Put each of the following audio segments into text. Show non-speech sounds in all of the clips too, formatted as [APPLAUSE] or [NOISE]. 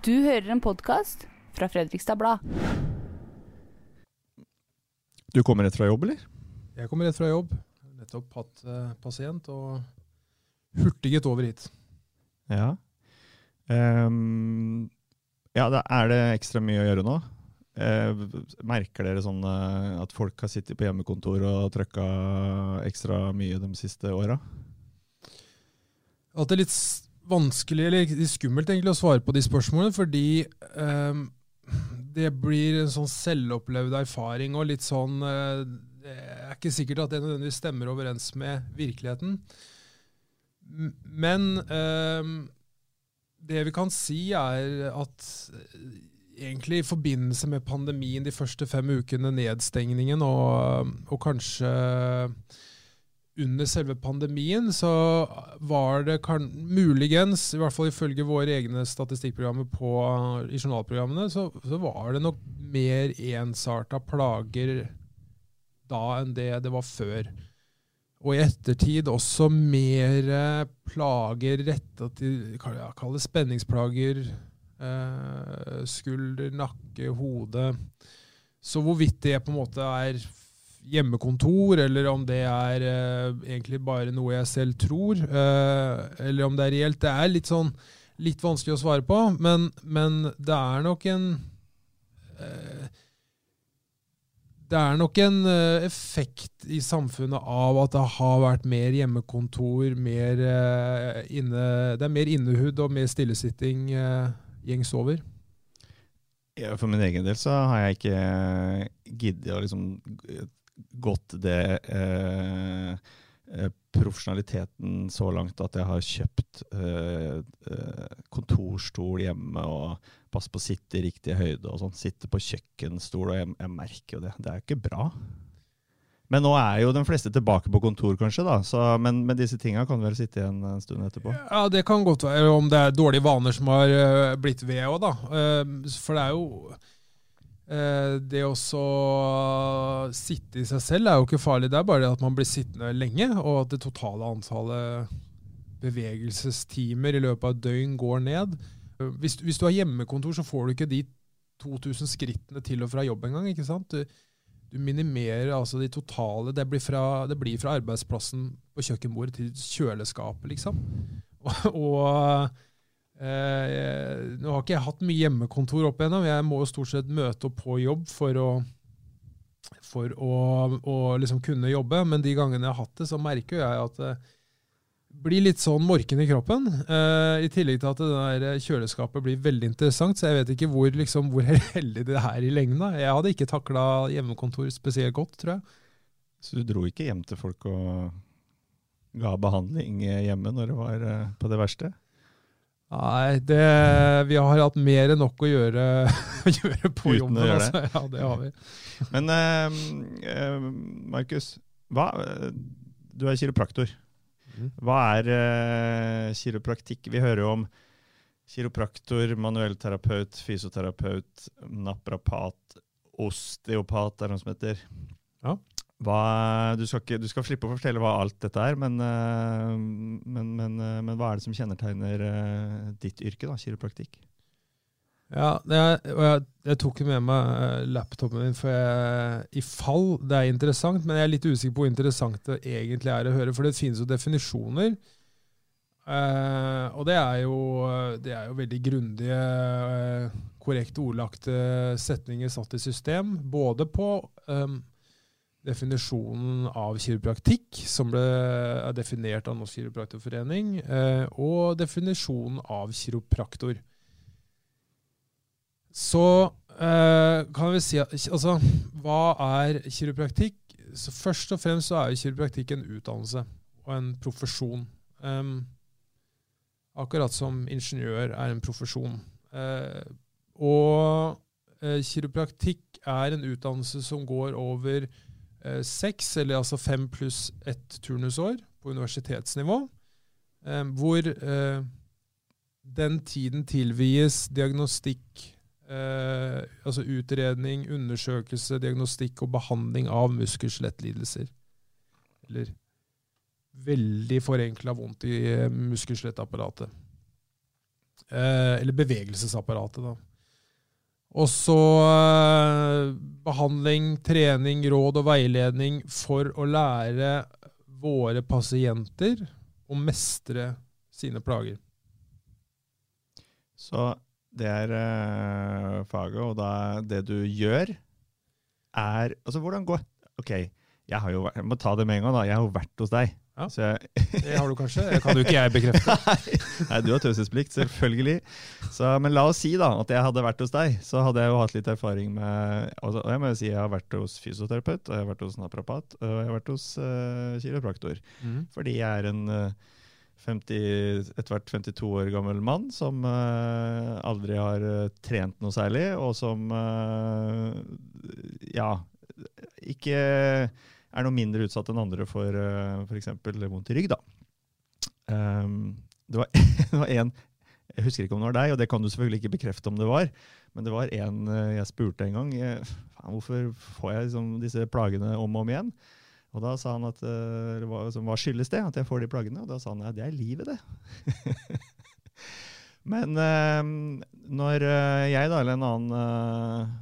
Du hører en podkast fra Fredrikstad Blad. Du kommer rett fra jobb, eller? Jeg kommer rett fra jobb. Nettopp hatt eh, pasient og hurtiget over hit. Ja. Um, ja, da er det ekstra mye å gjøre nå. Eh, merker dere sånn eh, at folk har sittet på hjemmekontor og trøkka ekstra mye de siste åra? At det er litt vanskelig, eller skummelt egentlig, å svare på de spørsmålene, fordi um, det blir en sånn selvopplevd erfaring og litt sånn uh, Det er ikke sikkert at det nødvendigvis stemmer overens med virkeligheten. Men um, det vi kan si, er at eh, egentlig i forbindelse med pandemien, de første fem ukene, nedstengningen og, og kanskje under selve pandemien så var det kan, muligens, i hvert fall ifølge våre egne statistikkprogrammer på, i journalprogrammene, så, så var det nok mer ensarta plager da enn det det var før. Og i ettertid også mer eh, plager retta til ja, Kall det, spenningsplager. Eh, skulder, nakke, hode. Så hvorvidt det på en måte er hjemmekontor, eller om det er eh, egentlig bare noe jeg selv tror, eh, eller om det er reelt, det er litt sånn litt vanskelig å svare på, men, men det er nok en eh, det er nok en effekt i samfunnet av at det har vært mer hjemmekontor, mer inne, det er mer innehud og mer stillesitting gjengs over. For min egen del så har jeg ikke giddet å liksom gått det eh, eh, profesjonaliteten så langt at jeg har kjøpt eh, eh, kontorstol hjemme og passer på å sitte i riktig høyde og sånn. Sitte på kjøkkenstol, og jeg, jeg merker jo det. Det er jo ikke bra. Men nå er jo de fleste tilbake på kontor, kanskje, da. Så, men, men disse tinga kan vel sitte igjen en stund etterpå. Ja, det kan godt være om det er dårlige vaner som har eh, blitt ved òg, da. For det er jo Det å sitte i seg selv er jo ikke farlig. Det er bare at man blir sittende lenge, og at det totale antallet bevegelsestimer i løpet av et døgn går ned. Eh, Hvis, hvis du har hjemmekontor, så får du ikke de 2000 skrittene til og fra jobb engang. ikke sant? Du, du minimerer altså de totale Det blir fra, det blir fra arbeidsplassen på kjøkkenbordet til kjøleskapet, liksom. [LAUGHS] Og, og eh, Nå har ikke jeg hatt mye hjemmekontor opp igjennom. Jeg må jo stort sett møte opp på jobb for å for å, å liksom kunne jobbe, men de gangene jeg har hatt det, så merker jeg at det blir litt sånn morken i kroppen. eh, I tillegg til at det der kjøleskapet blir veldig interessant, så jeg vet ikke hvor, liksom, hvor [LAUGHS] heldig det er i lengden. Jeg hadde ikke takla hjemmekontor spesielt godt, tror jeg. Så du dro ikke hjem til folk og ga behandling hjemme når det var eh, på det verste? Nei, det, vi har hatt mer enn nok å gjøre, [LAUGHS] gjøre på Uten å jobben. gjøre Altså. Ja, det har vi. Men eh, Markus, hva, du er kiropraktor. Mhm. Hva er eh, kiropraktikk? Vi hører jo om kiropraktor, manuellterapeut, fysioterapeut, naprapat, osteopat, er det noe som heter. Ja. Hva, du, skal ikke, du skal slippe å fortelle hva alt dette er, men, eh, men, men, eh, men hva er det som kjennetegner eh, ditt yrke, da, kiropraktikk? Ja, og jeg, jeg tok med meg laptopen min for jeg, i fall det er interessant, men jeg er litt usikker på hvor interessant det egentlig er å høre, for det finnes jo definisjoner. Eh, og det er jo, det er jo veldig grundige, eh, korrekt ordlagte setninger satt i system, både på eh, definisjonen av kiropraktikk, som ble er definert av Norsk kiropraktorforening, eh, og definisjonen av kiropraktor. Så eh, kan vi si altså, hva er kiropraktikk? Så først og fremst så er kiropraktikk en utdannelse og en profesjon. Um, akkurat som ingeniør er en profesjon. Uh, og uh, kiropraktikk er en utdannelse som går over eh, seks, eller altså fem pluss ett turnusår på universitetsnivå, eh, hvor eh, den tiden tilvies diagnostikk, eh, altså utredning, undersøkelse, diagnostikk og behandling av muskel-skjelettlidelser. Eller veldig forenkla vondt i eh, muskel-skjelettapparatet. Eh, eller bevegelsesapparatet, da. Og så eh, behandling, trening, råd og veiledning for å lære våre pasienter å mestre sine plager. Så det er eh, faget, og da det du gjør, er Altså, hvordan går Ok, jeg jo jeg må ta det med en gang, da. Jeg har jo vært hos deg. Ja. Så jeg, Det har du kanskje? Det kan jo ikke jeg bekrefte. [LAUGHS] Nei, du har taushetsplikt, selvfølgelig. Så, men la oss si da at jeg hadde vært hos deg. Så hadde jeg jo hatt litt erfaring med altså, og Jeg må jo si jeg har vært hos fysioterapeut, og jeg har vært hos naprapat, og jeg har vært hos uh, kiropraktor. Mm. Fordi jeg er en 50, etter hvert 52 år gammel mann som uh, aldri har uh, trent noe særlig, og som uh, ja, ikke er noe mindre utsatt enn andre for uh, f.eks. vondt i rygg. da. Um, det, var, [LAUGHS] det en Jeg husker ikke om det var deg, og det kan du selvfølgelig ikke bekrefte om det var, men det var en eh, jeg spurte en gang eh, faen, hvorfor får jeg liksom disse plagene om og om igjen. Og da sa han at eh, hva, skyldes det, at jeg får de plagene? Og da sa han at det er livet, det. [LAUGHS] Men eh, når eh, jeg da, eller en annen eh,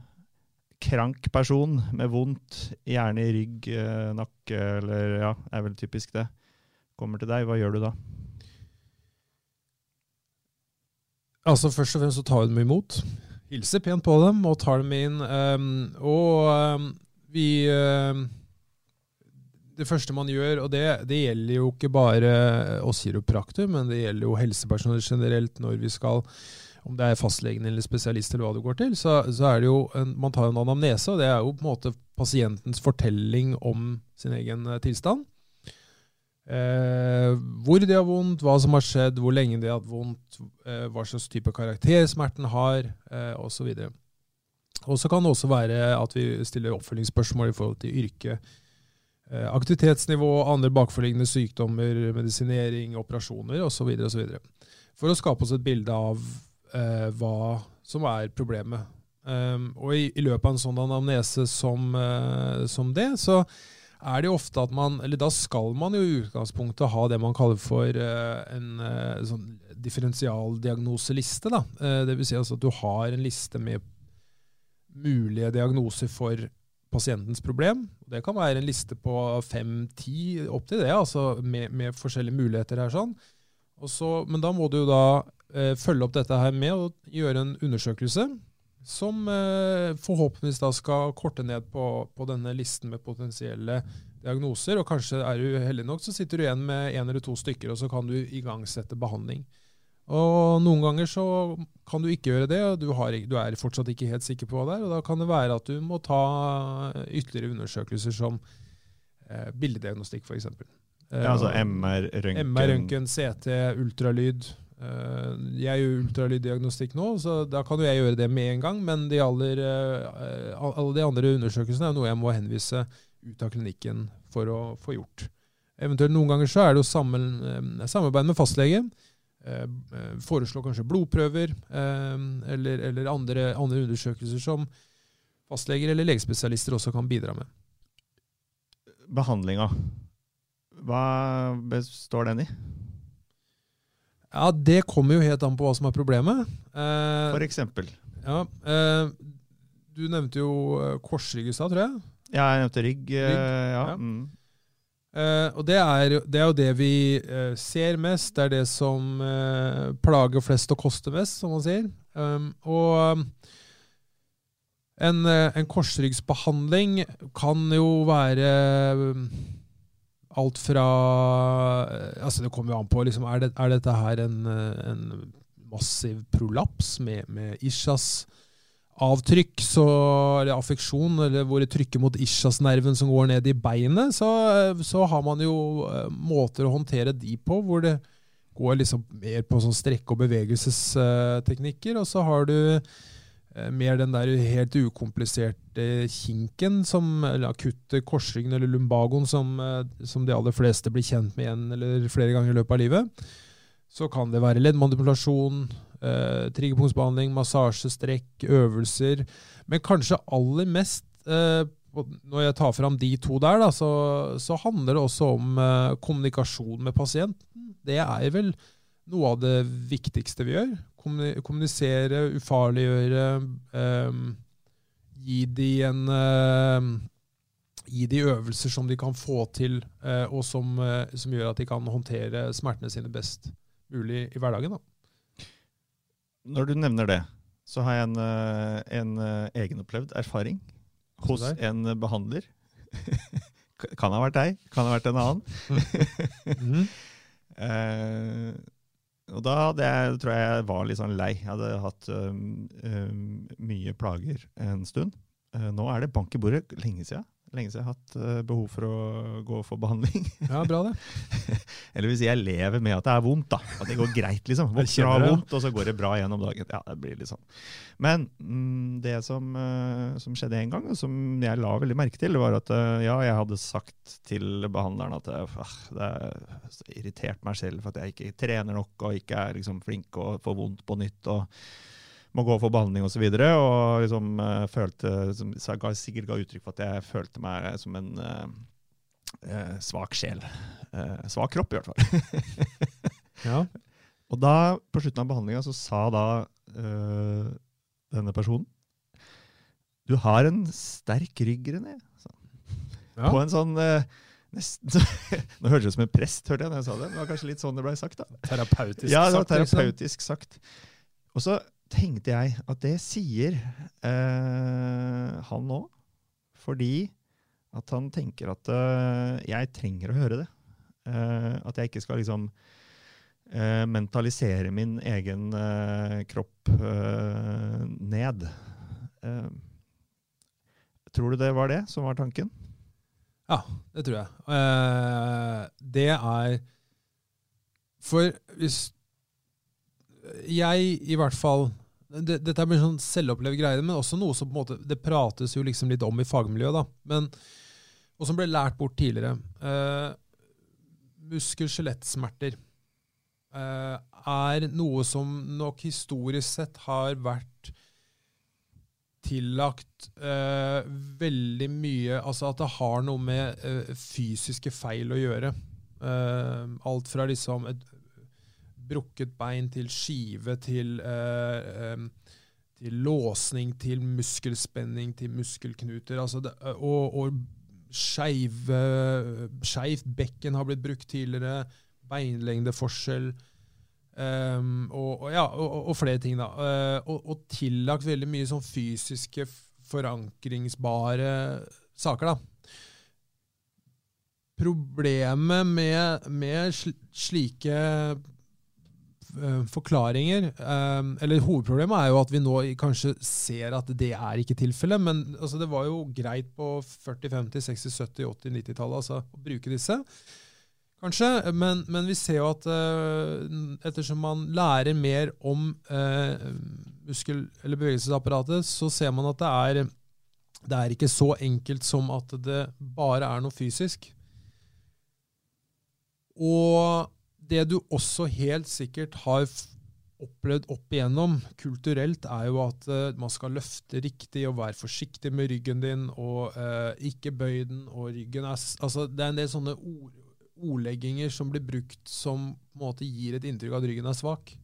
krank person med vondt, gjerne i rygg, eh, nakke, eller ja, er vel typisk det, kommer til deg, hva gjør du da? Altså Først og fremst så tar vi dem imot. Hilser pent på dem og tar dem inn. Um, og um, vi um, Det første man gjør, og det, det gjelder jo ikke bare oss kiropraktorer, men det gjelder jo helsepersonell generelt når vi skal om det er fastlegen eller spesialist eller hva du går til, så, så er det jo en, man tar en anamnese, og det er jo på en måte pasientens fortelling om sin egen eh, tilstand. Eh, hvor de har vondt, hva som har skjedd, hvor lenge de har hatt vondt, eh, hva slags type karakter smerten har, eh, osv. Og så kan det også være at vi stiller oppfølgingsspørsmål i forhold til yrke. Eh, aktivitetsnivå, andre bakforliggende sykdommer, medisinering, operasjoner osv. For å skape oss et bilde av eh, hva som er problemet. Um, og i, i løpet av en sånn anamnese som, eh, som det, så er det jo ofte at man Eller da skal man jo i utgangspunktet ha det man kaller for eh, en eh, sånn differensialdiagnoseliste. da. Dvs. det vil si altså at du har en liste med mulige diagnoser for pasientens problem. Det kan være en liste på fem-ti, opp til det, altså med, med forskjellige muligheter her. sånn. Og så, men da må du jo da eh, følge opp dette her med å gjøre en undersøkelse som eh, forhåpentligvis da skal korte ned på, på denne listen med potensielle diagnoser. Og kanskje er du heldig nok, så sitter du igjen med én eller to stykker, og så kan du igangsette behandling. Og noen ganger så kan du ikke gjøre det, og du, har, du er fortsatt ikke helt sikker på hva det er. Og da kan det være at du må ta ytterligere undersøkelser som eh, bildediagnostikk, f.eks. Ja, altså MR, røntgen MR, røntgen, CT, ultralyd. Eh, jeg gjør ultralyddiagnostikk nå, så da kan jo jeg gjøre det med en gang. Men de aller, eh, alle de andre undersøkelsene er noe jeg må henvise ut av klinikken for å få gjort. Eventuelt noen ganger så er det jo sammen, eh, samarbeid med fastlege. Foreslå kanskje blodprøver eller, eller andre, andre undersøkelser som fastleger eller legespesialister også kan bidra med. Behandlinga, hva består den i? Ja, Det kommer jo helt an på hva som er problemet. Eh, For eksempel. Ja, eh, Du nevnte jo eh, korsrygg i stad, tror jeg. Ja, jeg nevnte rygg. eh, Rygg, ja. ja. Mm. Eh, og det er, det er jo det vi eh, ser mest. Det er det som eh, plager flest og koster mest, som man sier. Um, og um, en, en korsryggsbehandling kan jo være um, alt fra eh, Altså, det kommer jo an på liksom, er, det, er dette her en, eh, en massiv prolaps med, med Ishas avtrykk, så, eller affeksjon, eller hvor det trykker mot ischiasnerven som går ned i beinet, så, så har man jo eh, måter å håndtere de på, hvor det går liksom mer på sånn strekke- og bevegelsesteknikker, og så har du eh, mer den der helt ukompliserte kinken, som, eller akutte korsryggen eller lumbagoen, som, eh, som de aller fleste blir kjent med igjen eller flere ganger i løpet av livet. Så kan det være leddmanipulasjon, eh, triggerpunktsbehandling, massasje, strekk, øvelser. Men kanskje aller mest, eh, når jeg tar fram de to der, da, så, så handler det også om eh, kommunikasjon med pasienten. Det er vel noe av det viktigste vi gjør. Kommuni- kommunisere, ufarliggjøre, eh, gi de en eh, Gi de øvelser som de kan få til, eh, og som, eh, som gjør at de kan håndtere smertene sine best mulig i hverdagen. Da. Når du nevner det, så har jeg en, eh, en eh, egenopplevd erfaring hos en behandler. [LAUGHS] kan ha vært deg, kan ha vært en annen. [LAUGHS] Mhm. [LAUGHS] Og da jeg, tror jeg jeg var litt sånn lei. Jeg hadde hatt um, um, mye plager en stund. Uh, nå er det bank i bordet. Lenge siden. Lenge siden jeg har hatt øh, behov for å gå for behandling. Ja, bra det. [LAUGHS] Eller si jeg lever med at det er vondt. da. At det går greit, liksom. Våkner ja. vondt, og så går det bra gjennom dagen. Ja, det blir litt sånn. Men mm, det som, øh, som skjedde en gang, og som jeg la veldig merke til, var at øh, ja, jeg hadde sagt til behandleren at ah, det irriterte meg selv for at jeg ikke trener nok og ikke er liksom, flink og får vondt på nytt. og må gå for behandling osv. Og, så videre, og liksom, uh, følte, som, ga, sikkert ga uttrykk for at jeg følte meg som en eh, svak sjel. Uh, svak kropp, i hvert fall. [LAUGHS] Ja. Og da, på slutten av behandlinga, så sa da eh, denne personen Du har en sterk rygg, René. Ja. På en sånn eh, nesten [LAUGHS] Nå hørtes det ut som en prest, hørte jeg når jeg sa det. Det var kanskje litt sånn det ble sagt. da. Terapeutisk Ja, det var sagt, liksom. terapeutisk sagt. Og så tenkte jeg at det sier eh, han nå, fordi at han tenker at eh, jeg trenger å høre det. Eh, at jeg ikke skal liksom eh, mentalisere min egen eh, kropp eh, ned. Tror du det var det som var tanken? Ja, det tror jeg. Det er For hvis Jeg, i hvert fall det, Dette blir sånn selvopplevd greie, men også noe som på en måte Det prates jo liksom litt om i fagmiljøet, da. Men, og som ble lært bort tidligere. Eh, Muskel-skjelettsmerter eh, er noe som nok historisk sett har vært tillagt eh, veldig mye Altså at det har noe med eh, fysiske feil å gjøre. Eh, alt fra liksom et brukket bein til skive til, eh, til låsning til muskelspenning til muskelknuter. Altså det, og og skeivt bekken har blitt brukt tidligere. Beinlengdeforskjell. Um, og, og, ja, og, og flere ting, da. Uh, og, tillagt veldig mye sånn fysiske, forankringsbare saker, da. Problemet med, med slike forklaringer, eh, eller hovedproblemet, er jo at vi nå kanskje ser at det er ikke tilfellet. Men altså, det var jo greit på 40-, 50-, 60-, 70-, 80-, 90-tallet altså, å bruke disse kanskje. Men, men vi ser jo at uh, ettersom man lærer mer om uh, muskel- eller bevegelsesapparatet, så ser man at det er, det er ikke så enkelt som at det bare er noe fysisk. Og det du også helt sikkert har opplevd opp igjennom kulturelt, er jo at uh, man skal løfte riktig og være forsiktig med ryggen din, og uh, ikke bøy den, og ryggen er Altså, det er en del sånne ord, ordlegginger som blir brukt som på en måte gir et inntrykk av at ryggen er svak.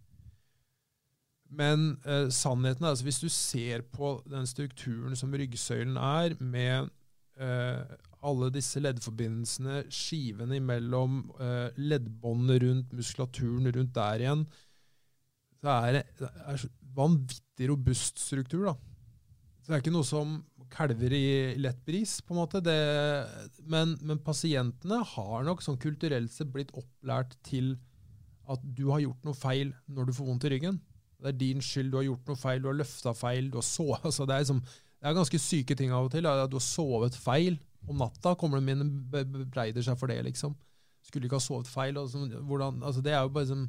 Men uh, sannheten er altså hvis du ser på den strukturen som ryggsøylen er, med alle disse leddforbindelsene, skivene imellom, eh, leddbåndene rundt, muskulaturen rundt der igjen, så er det, er vanvittig robust struktur. da. Så det er ikke noe som kalver i lett bris, på en måte. Det, men, men pasientene har nok sånn kulturelt sett blitt opplært til at du har gjort noe feil når du får vondt i ryggen. Det er din skyld, du har gjort noe feil, du har løfta feil, du har sovet [LAUGHS] altså det, det er ganske syke ting av og til. At du har sovet feil om natta, kommer de inn og be- bebreider seg for det, liksom. Skulle ikke ha sovet feil. Og sånn, hvordan, altså det er jo bare som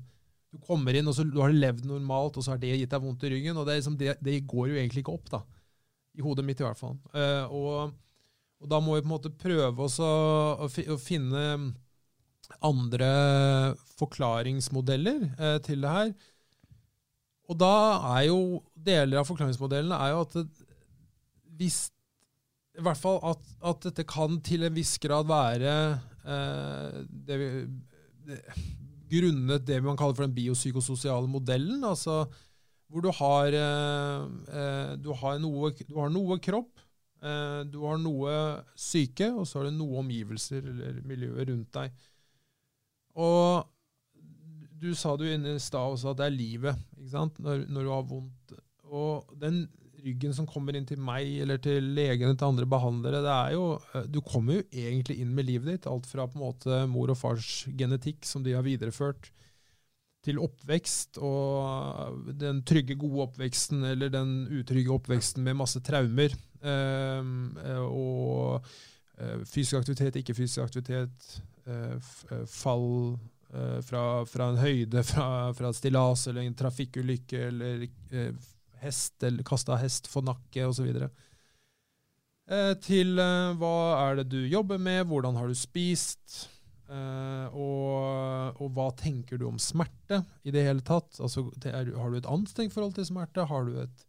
Du kommer inn, og så du har levd normalt, og så har det gitt deg vondt i ryggen. og Det, liksom, det, det går jo egentlig ikke opp, da. I hodet mitt, i hvert fall. Uh, og, og da må vi på en måte prøve å, å, finne andre forklaringsmodeller eh, til det her. Og da er jo deler av forklaringsmodellene er jo at hvis I hvert fall at, at dette kan til en viss grad være eh, det vi, det, grunnet det man kaller for den biopsykososiale modellen. Altså hvor du har, eh, eh, du har, noe, du har noe kropp, eh, du har noe syke, og så har du noe omgivelser eller miljøet rundt deg. Og du sa du inne i stad også at det er livet? Når, når du har vondt. Og den ryggen som kommer inn til meg eller til legene til andre behandlere, det er jo, eh, du kommer jo egentlig inn med livet ditt. Alt fra på en måte mor og fars genetikk som de har videreført, til oppvekst og den trygge, gode oppveksten eller den utrygge oppveksten med masse traumer. Eh, og eh, fysisk aktivitet, ikke fysisk aktivitet, fall fra, fra, en høyde, fra, fra stillas eller en trafikkulykke eller hest, eller kasta hest for nakke osv. Eh, til eh, hva er det du jobber med, hvordan har du spist? Uh, og, og, hva tenker du om smerte i det hele tatt? Altså, har du et anstrengt forhold til smerte? Har du et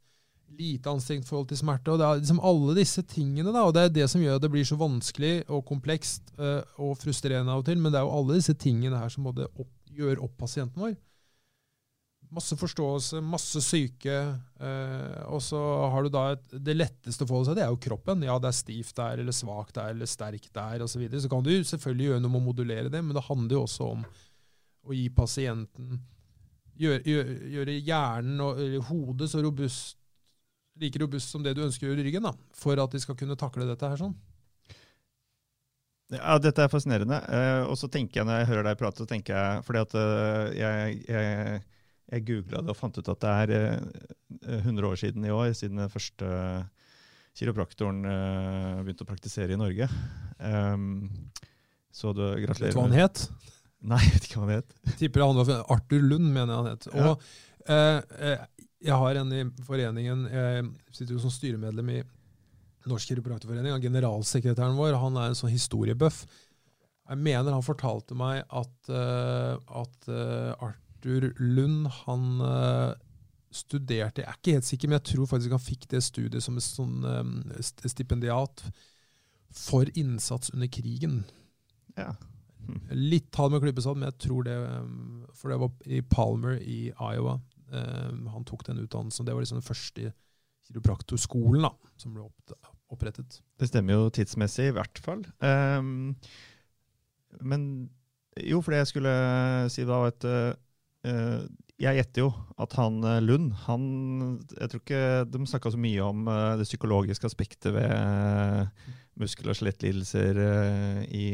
lite anstrengt forhold til smerte? Og Det er liksom alle disse tingene, da, og det er det som gjør at det blir så vanskelig og komplekst uh, og frustrerende av og til. Men det er jo alle disse tingene her som både opp, gjør opp pasienten vår. Masse forståelse, masse syke. Eh, og så har du da et, Det letteste å forholde seg det er jo kroppen. Ja, det er stivt der, eller svakt der, eller sterkt der, osv. Så, videre. så kan du selvfølgelig gjøre noe med å modulere det, men det handler jo også om å gi pasienten Gjøre, gjøre, hjernen og hodet så robust, like robust som det du ønsker å gjøre i ryggen, da, for at de skal kunne takle dette her sånn. Ja, Dette er fascinerende. Eh, og så tenker jeg når jeg hører deg prate, så tenker jeg fordi at uh, jeg, jeg jeg googla det og fant ut at det er eh, 100 år siden i år, siden den første kiropraktoren eh, begynte å praktisere i Norge. Um, så du, gratulerer. Vet du hva han het? [LAUGHS] Nei, jeg vet ikke hva han het. Tipper han var Arthur Lund, mener jeg han het. Og ja. eh, jeg har en i foreningen, jeg sitter jo som styremedlem i Norsk kiropraktorforening, og generalsekretæren vår han er en sånn historiebøff. Jeg mener han fortalte meg at, uh, at uh, Arthur Lund han uh, studerte Jeg er ikke helt sikker, men jeg tror faktisk han fikk det studiet som et sånn um, stipendiat for innsats under krigen. Ja. Hm. Litt tall med klypesatt, men jeg tror det um, For det var i Palmer i Iowa. Han tok den utdannelsen. Det var liksom den første kiropraktorskolen da, som ble opprettet. Det stemmer jo tidsmessig, i hvert fall. Um, men jo, for det jeg skulle si da, at Eh, jeg gjetter jo at han eh, Lund han, Jeg tror ikke de snakka så mye om eh, det psykologiske aspektet ved muskel- og skjelettlidelser i,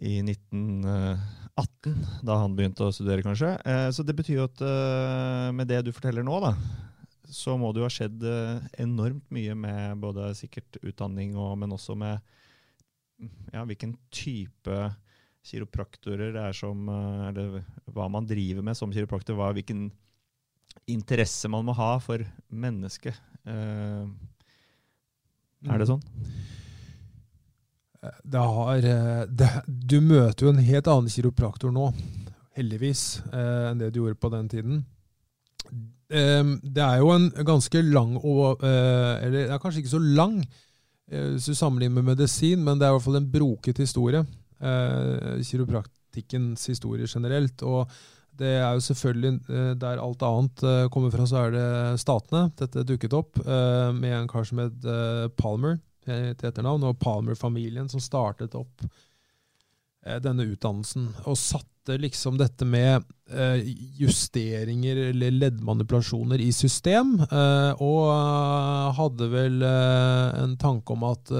i 1918, da han begynte å studere, kanskje. Så det betyr jo at med det du forteller nå, da, så må det jo ha skjedd enormt mye med både sikkert utdanning, og, men også med ja, hvilken type kiropraktorer er som eh, Eller hva man driver med som kiropraktor. Hva, hvilken interesse man må ha for mennesket. Eh, er det mm. sånn? Eh, det har, det, du møter jo en helt annen kiropraktor nå, heldigvis, enn det du gjorde på den tiden. Det er jo en ganske lang og Eller det er kanskje ikke så lang, hvis du sammenligner med medisin, men det er i hvert fall en broket historie eh, kiropraktikkens historie generelt. Og det er jo selvfølgelig eh, der alt annet eh, kommer fra, så er det statene. Dette dukket opp eh, med en kar som het eh, Palmer til etternavn, og Palmer-familien som startet opp eh, denne utdannelsen. Og satt hadde liksom dette med eh, justeringer eller leddmanipulasjoner i system, eh, og eh, hadde vel en tanke om at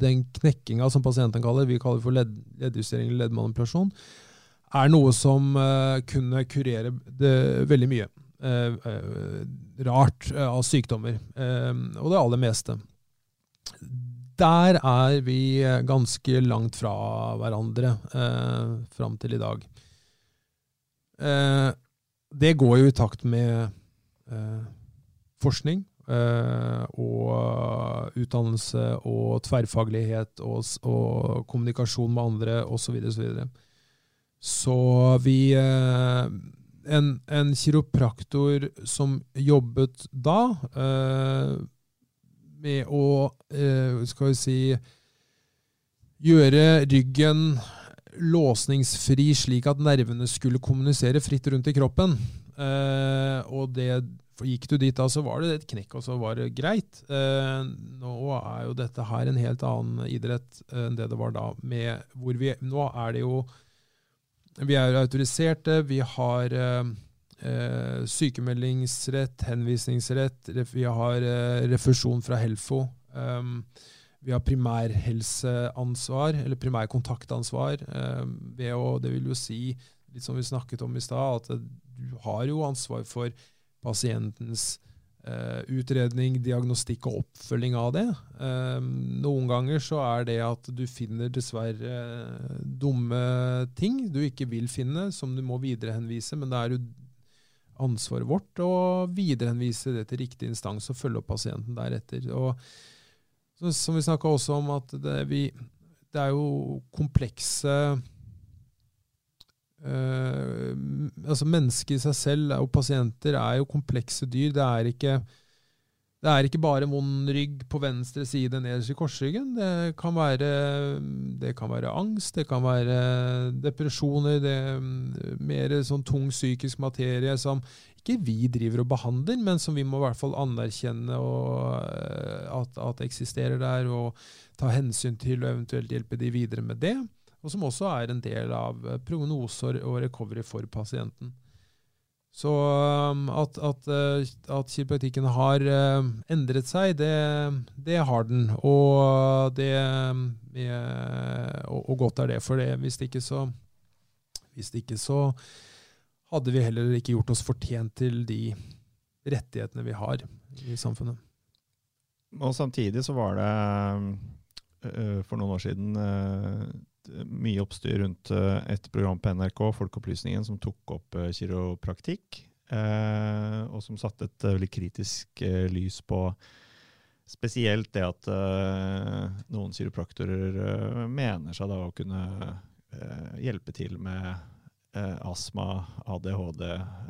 den knekkinga som pasienten kaller, vi kaller for ledd, leddjustering eller leddmanipulasjon, er noe som kunne kurere veldig mye rart av sykdommer, og det aller meste der er vi ganske langt fra hverandre eh, fram til i dag. Eh, det går jo i takt med eh, forskning eh, og utdannelse og tverrfaglighet og, og kommunikasjon med andre osv. Så, videre, så, så vi eh, en, en kiropraktor som jobbet da eh, med å eh, skal vi si gjøre ryggen låsningsfri slik at nervene skulle kommunisere fritt rundt i kroppen. Eh, og det, gikk du dit da, så var det et knekk, og så var det greit. Eh, nå er jo dette her en helt annen idrett enn det det var da. Med hvor vi, nå er det jo Vi er autoriserte, vi har eh, sykemeldingsrett, henvisningsrett, vi har eh, refusjon fra Helfo. Um, vi har primærhelseansvar, eller primærkontaktansvar. Um, ved å, det vil jo si, litt som vi snakket om i stad, at du har jo ansvar for pasientens uh, utredning, diagnostikk og oppfølging av det. Um, noen ganger så er det at du finner dessverre eh, dumme ting du ikke vil finne, som du må viderehenvise, men det er jo ansvaret vårt å viderehenvise det til riktig instans og følge opp pasienten deretter. og så, som vi snakka også om, at det, vi, det er jo komplekse øh, altså Mennesket i seg selv og pasienter er jo komplekse dyr. Det er ikke, det er ikke bare vond rygg på venstre side nederst i korsryggen. Det kan være, det kan være angst, det kan være depresjoner, det er mer sånn tung psykisk materie som ikke vi driver og behandler, men som vi må i hvert fall anerkjenne eh, at, at eksisterer der, og ta hensyn til og eventuelt hjelpe de videre med det. Og som også er en del av eh, prognoser og recovery for pasienten. Så um, at, at, eh, at kiropraktikken har endret seg, det, det, har den. Og, det, og, og godt er det for det. Hvis ikke så, hvis ikke så hadde vi heller ikke gjort oss fortjent til de rettighetene vi har i samfunnet. Og samtidig så var det uh, for noen år siden uh, mye oppstyr rundt uh, et program på NRK, Folkeopplysningen, som tok opp kiropraktikk. og som satte et veldig kritisk lys på spesielt det at noen kiropraktorer mener seg da å kunne hjelpe til med eh, astma, ADHD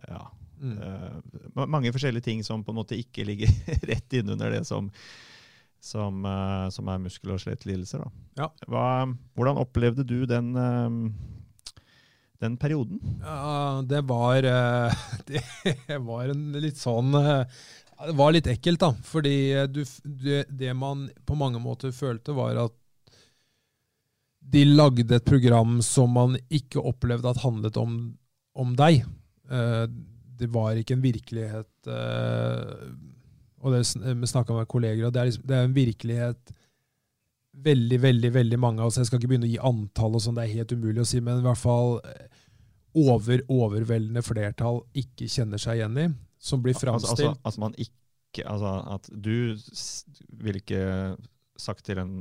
ja. Mm. Eh, mange forskjellige ting som på en måte ikke ligger [LAUGHS] rett innunder det som, som, uh, som er muskel- og skjelettlidelser. Ja. hvordan opplevde du den, uh, den perioden? Ja, det var, uh, [LAUGHS] det var en litt sånn Det var litt ekkelt, da. Fordi du, det, det man på mange måter følte, var at de lagde et program som man ikke opplevde at handlet om, om deg. Det var ikke en virkelighet Og det vi snakka med kolleger, og det er, liksom, det er, en virkelighet veldig, veldig veldig mange av oss Jeg skal ikke begynne å gi antall, og sånn, det er helt umulig å si, men i hvert fall eh, over overveldende flertall ikke kjenner seg igjen i, som blir framstilt. Altså, altså, altså man ikke, altså at du vil ikke sagt til en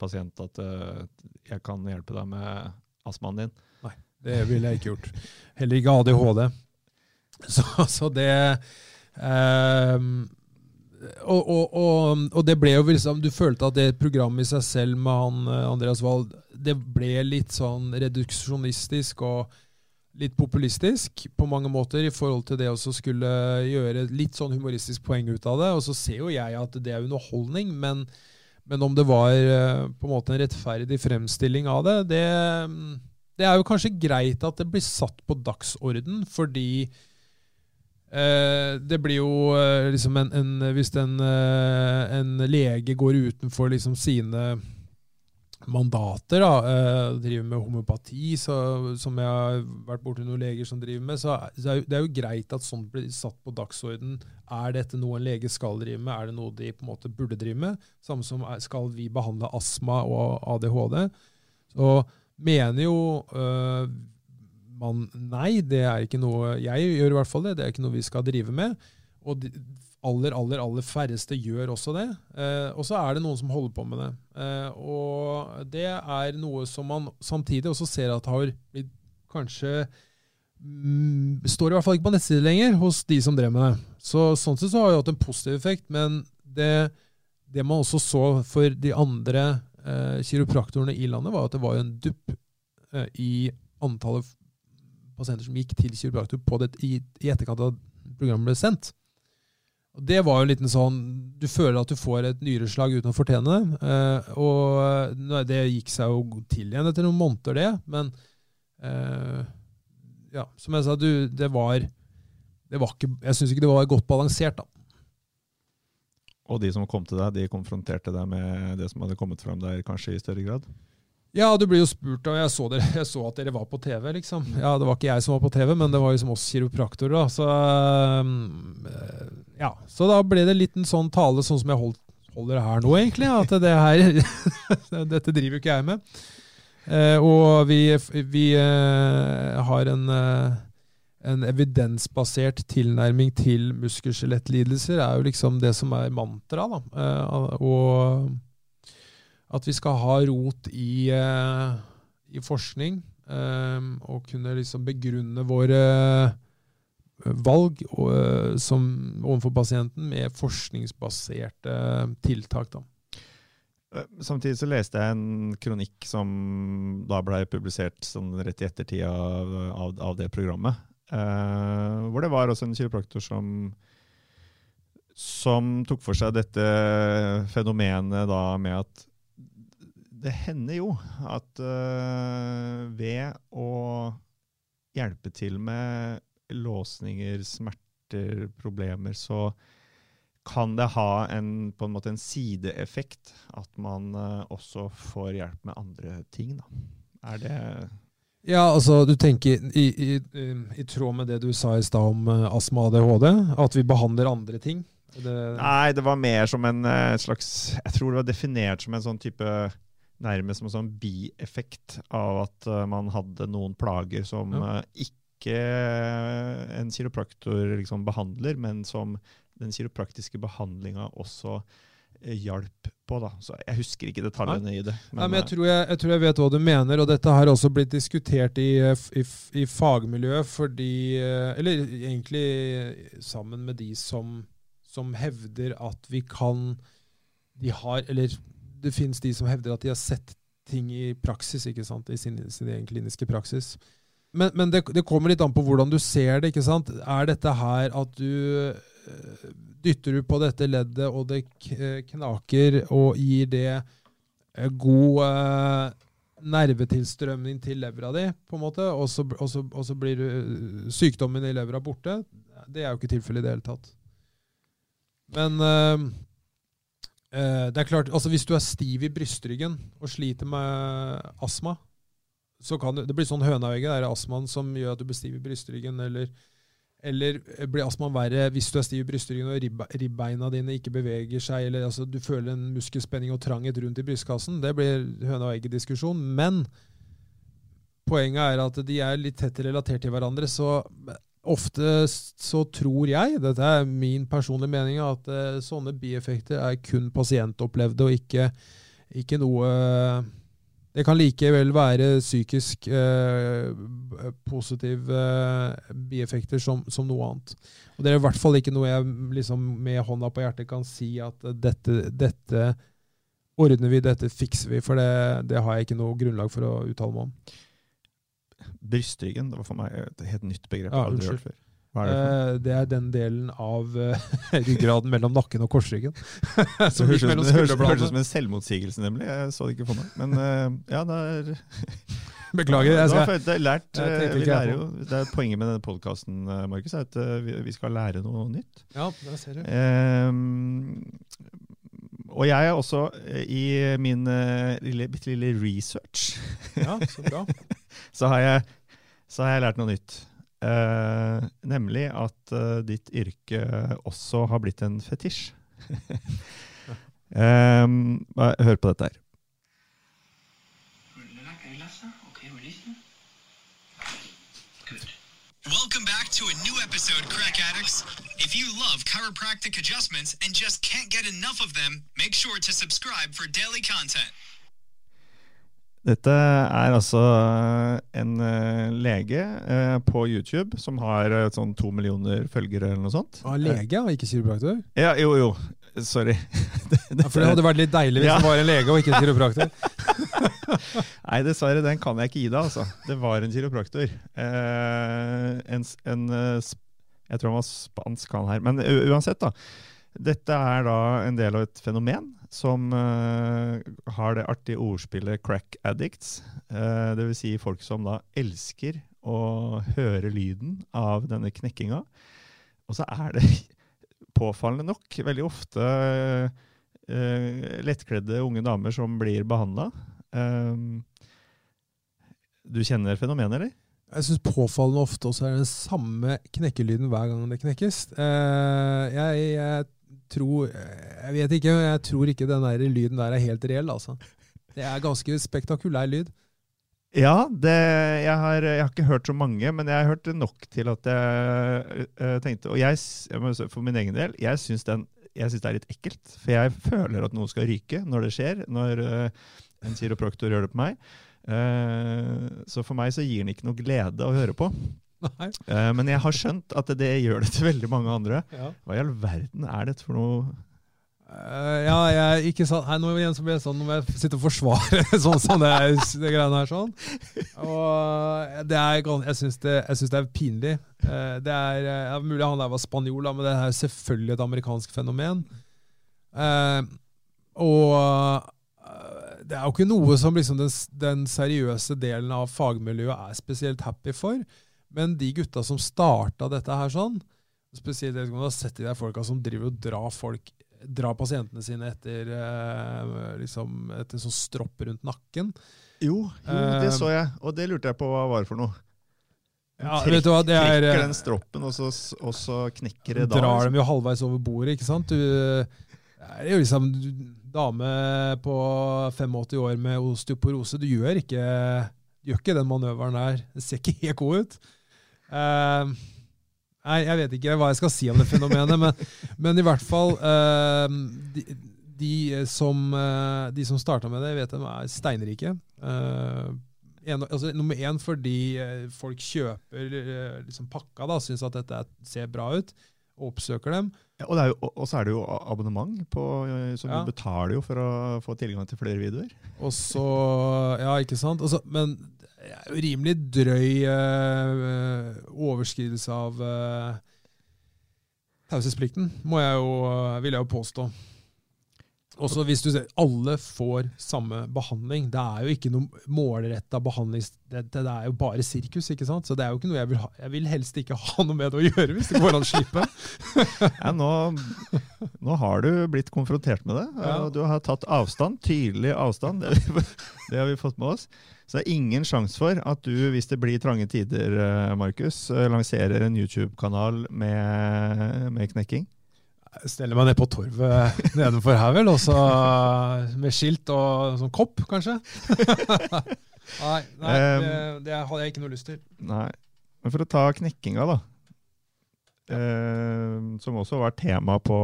pasient at uh, jeg kan hjelpe deg med astmaen din. Nei, det ville jeg ikke gjort. Heller ikke ADHD. Så, så det um, og, og, og, det ble jo liksom Du følte at det programmet i seg selv med han eh, Andreas Wahl det ble litt sånn reduksjonistisk og litt populistisk på mange måter i forhold til det å skulle gjøre litt sånn humoristisk poeng ut av det. Og så ser jo jeg at det er underholdning, men men om det var eh, på en måte en rettferdig fremstilling av det, det, det er jo kanskje greit at det blir satt på dagsorden, fordi det blir jo eh, liksom en, en Hvis en, eh, en, lege går utenfor liksom sine mandater, da, eh, driver med homopati, så, som jeg har vært borti noen leger som driver med, så, er det er jo greit at sånt blir satt på dagsorden. Er dette noe en lege skal drive med? Er det noe de på en måte burde drive med? Samme som skal vi behandle astma og ADHD? Så mener jo man nei, det er ikke noe Jeg gjør i hvert fall det. Det er ikke noe vi skal drive med. Og de, aller, aller, aller færreste gjør også det. Eh, og så er det noen som holder på med det. Eh, og det er noe som man samtidig også ser at har blitt kanskje mm, Står i hvert fall ikke på nettsiden lenger hos de som drev med det. Så Sånn sett så har det hatt en positiv effekt, men det, det man også så for de andre eh, kiropraktorene i landet, var at det var en dupp eh, i antallet pasienter som gikk til kiropraktor det, i, i etterkant av programmet ble sendt. Og Det var jo en liten sånn Du føler at du får et nyreslag uten å fortjene det. Eh, og det gikk seg jo til igjen etter noen måneder, det. Men eh, ja, som jeg sa, du, det var det var ikke, jeg syns ikke det var godt balansert. da. Og de som kom til deg, de konfronterte deg med det som hadde kommet fram der, kanskje i større grad? Ja, du blir jo spurt, og jeg så, dere, [LAUGHS] jeg så at dere var på TV, liksom. Ja, Det var ikke jeg som var på TV, men det var liksom oss kiropraktorer, da. Så, øh, ja. så da ble det litt en sånn tale, sånn som jeg holdt, holder her nå, egentlig. At det her [LAUGHS] Dette driver jo ikke jeg med. Eh, og vi, vi eh, har en eh, en evidensbasert tilnærming til muskel-skjelettlidelser er jo liksom det som er mantraet. da. og at vi skal ha rot i, uh, i forskning uh, og kunne liksom begrunne våre valg som, overfor pasienten med forskningsbaserte tiltak. da. Samtidig så leste jeg en kronikk som da ble publisert sånn rett i ettertid av, av, av det programmet. Uh, hvor det var også en kiropraktor som, som tok for seg dette fenomenet da med at det hender jo at uh, ved å hjelpe til med låsninger, smerter, problemer, så kan det ha en, på en måte en sideeffekt at man uh, også får hjelp med andre ting. Da. Er det ja, altså du tenker i, i, i, tråd med det du sa i stad om uh, astma og ADHD, at vi behandler andre ting? Det Nei, det var mer som en uh, slags Jeg tror det var definert som en sånn type Nærmest som en sånn bieffekt av at uh, man hadde noen plager som ja. ikke en kiropraktor liksom behandler, men som den kiropraktiske behandlinga også hjalp på. da. Så Jeg husker ikke detaljene i det. Men, Nei, men jeg, tror jeg, jeg, tror jeg, vet hva du mener, og dette har også blitt diskutert i, i, i fagmiljøet fordi eh, Eller egentlig sammen med de som, som hevder at vi kan De har Eller det fins de som hevder at de har sett ting i praksis, ikke sant, i sin, sin egen kliniske praksis. Men, men det, det, kommer litt an på hvordan du ser det. ikke sant? Er dette her at du eh, dytter du på dette leddet, og det knaker, og gir det eh, god eh, nervetilstrømning til levra di, på en måte, og så, og så, og så blir du, sykdommen i levra borte. Det er jo ikke tilfellet i det hele tatt. Men uh, det er klart, altså hvis du er stiv i brystryggen og sliter med astma, så kan det, det blir sånn høneøye, det er astmaen som gjør at du blir stiv i brystryggen, eller eller blir astmaen verre hvis du er stiv i brystryggen og ribbeina dine ikke beveger seg, eller altså, du føler en muskelspenning og tranghet rundt i brystkassen? Det blir høna og egget-diskusjon. Men poenget er at de er litt tett relatert til hverandre. Så ofte så tror jeg, dette er min personlige mening, at uh, sånne bieffekter er kun pasientopplevde og ikke, ikke noe det kan likevel være psykisk eh, positive eh, bieffekter som, som, noe annet. Og Det er i hvert fall ikke noe jeg liksom, med hånda på hjertet kan si at dette, dette ordner vi, dette fikser vi. For det, det, har jeg ikke noe grunnlag for å uttale meg om. Bryststyggen, det var for meg et helt nytt begrep. Ja, aldri hørt før. Hva er det, for? Eh, det er den delen av uh, [LAUGHS] ryggraden mellom nakken og korsryggen. [LAUGHS] som det høres ut som en selvmotsigelse, nemlig. Jeg så det ikke for meg. Men uh, ja, det er [LAUGHS] Beklager. Jeg skal, det, er lært, vi lærer jo, det er Poenget med denne podkasten Markus, er at vi skal lære noe nytt. Ja, det ser du. Um, og jeg er også i min uh, lille, bitte lille research Ja, så bra. Så, har jeg, så har jeg lært noe nytt. Uh, nemlig at uh, ditt yrke også har blitt en fetisj. [LAUGHS] um, hør på dette her. Welcome back to a new episode, crack addicts. If you love chiropractic adjustments and just can't get enough of them, make sure to subscribe for daily content. Dette er altså en uh, lege uh, på YouTube som har sånn to millioner følgere eller noe sånt. Ah, lege, og ikke kiropraktor? Ja, jo, jo. Sorry. [LAUGHS] ja, for det hadde vært litt deilig hvis ja. det var en lege og ikke en kiropraktor. [LAUGHS] Nei, dessverre, den kan jeg ikke gi deg, altså. Det var en kiropraktor. en, en Jeg tror han var spansk, han her. Men uansett, da. Dette er da en del av et fenomen som uh, har det artige ordspillet 'crack addicts'. Uh, Dvs. Si folk som da elsker å høre lyden av denne knekkinga. og så er det [LAUGHS] påfallende nok veldig ofte uh, lettkledde unge damer som blir behandla. du kjenner fenomenet, eller? Jeg syns påfallende ofte også er den samme knekkelyden hver gang det knekkes. Eh, jeg, jeg, tror Jeg vet ikke, jeg tror ikke den der lyden der er helt reell, altså. Det er ganske spektakulær lyd. Ja, det, jeg, har, jeg, har, ikke hørt så mange, men jeg har hørt nok til at jeg uh, tenkte Og jeg, for min egen del, jeg syns, den, jeg syns det er litt ekkelt. For jeg føler at noe skal ryke når det skjer, når uh, en kiropraktor gjør det på meg. Uh, så for meg så gir den ikke noe glede å høre på. Men jeg har skjønt at det gjør det til veldig mange andre. Ja. Hva i all verden er dette for noe Uh, ja, jeg ikke sant, nå igjen så blir sånn, nå må jeg sitte og forsvare [LAUGHS] sånn som det, det greiene her. sånn. Og det er, Jeg syns det, det, er pinlig. Uh, det er, ja, Mulig han der var spanjol, men det er selvfølgelig et amerikansk fenomen. Uh, og det er jo ikke noe som liksom den, den, seriøse delen av fagmiljøet er spesielt happy for. Men de gutta som starta dette her sånn, spesielt du har sett de der folka som driver og drar folk dra pasientene sine etter, uh, liksom, etter sånn stropp rundt nakken. Jo, jo, det eh, så jeg, og det lurte jeg på hva var for noe. Ja, Trekk, vet du hva, det er, trekker den stroppen, og så, og så knekker det da. Drar liksom. dem jo halvveis over bordet, ikke sant? Du, det er jo liksom dame på 85 år med osteoporose. Du gjør ikke, du gjør ikke den manøveren der. Det ser ikke helt god ut. Uh, Nei, jeg vet ikke hva jeg skal si om det fenomenet, men, men i hvert fall uh, de, de, som, uh, de som starta med det, vet de er steinrike. Uh, en, altså, nummer én fordi folk kjøper liksom pakka, da, syns at dette ser bra ut, og oppsøker dem. Ja, og, jo, så er det jo abonnement, på, som ja. du betaler jo for å få tilgang til flere videoer. Og så, ja, ikke sant? Også, men rimelig drøy uh, overskridelse av uh, taushetsplikten, vil jeg jo påstå. Også hvis du ser, Alle får samme behandling. Det er jo ikke noe målretta behandling. Det, det, er jo bare sirkus. ikke sant? Så det er jo ikke noe jeg vil ha. Jeg vil helst ikke ha noe med det å gjøre, hvis det går an å slippe. [LAUGHS] ja, nå, nå, har du blitt konfrontert med det. Ja. Du har tatt avstand. Tydelig avstand. Det, det har vi fått med oss. Så det er ingen sjanse for at du, hvis det blir trange tider, eh, Markus, eh, lanserer en YouTube-kanal med, med, knekking? Jeg steller meg ned på torvet [LAUGHS] nedenfor her, vel, også med skilt og sånn kopp, kanskje. [LAUGHS] nei, nei det, det, hadde jeg ikke noe lyst til. Nei, Men for å ta knekkinga, da. Eh, som også var tema på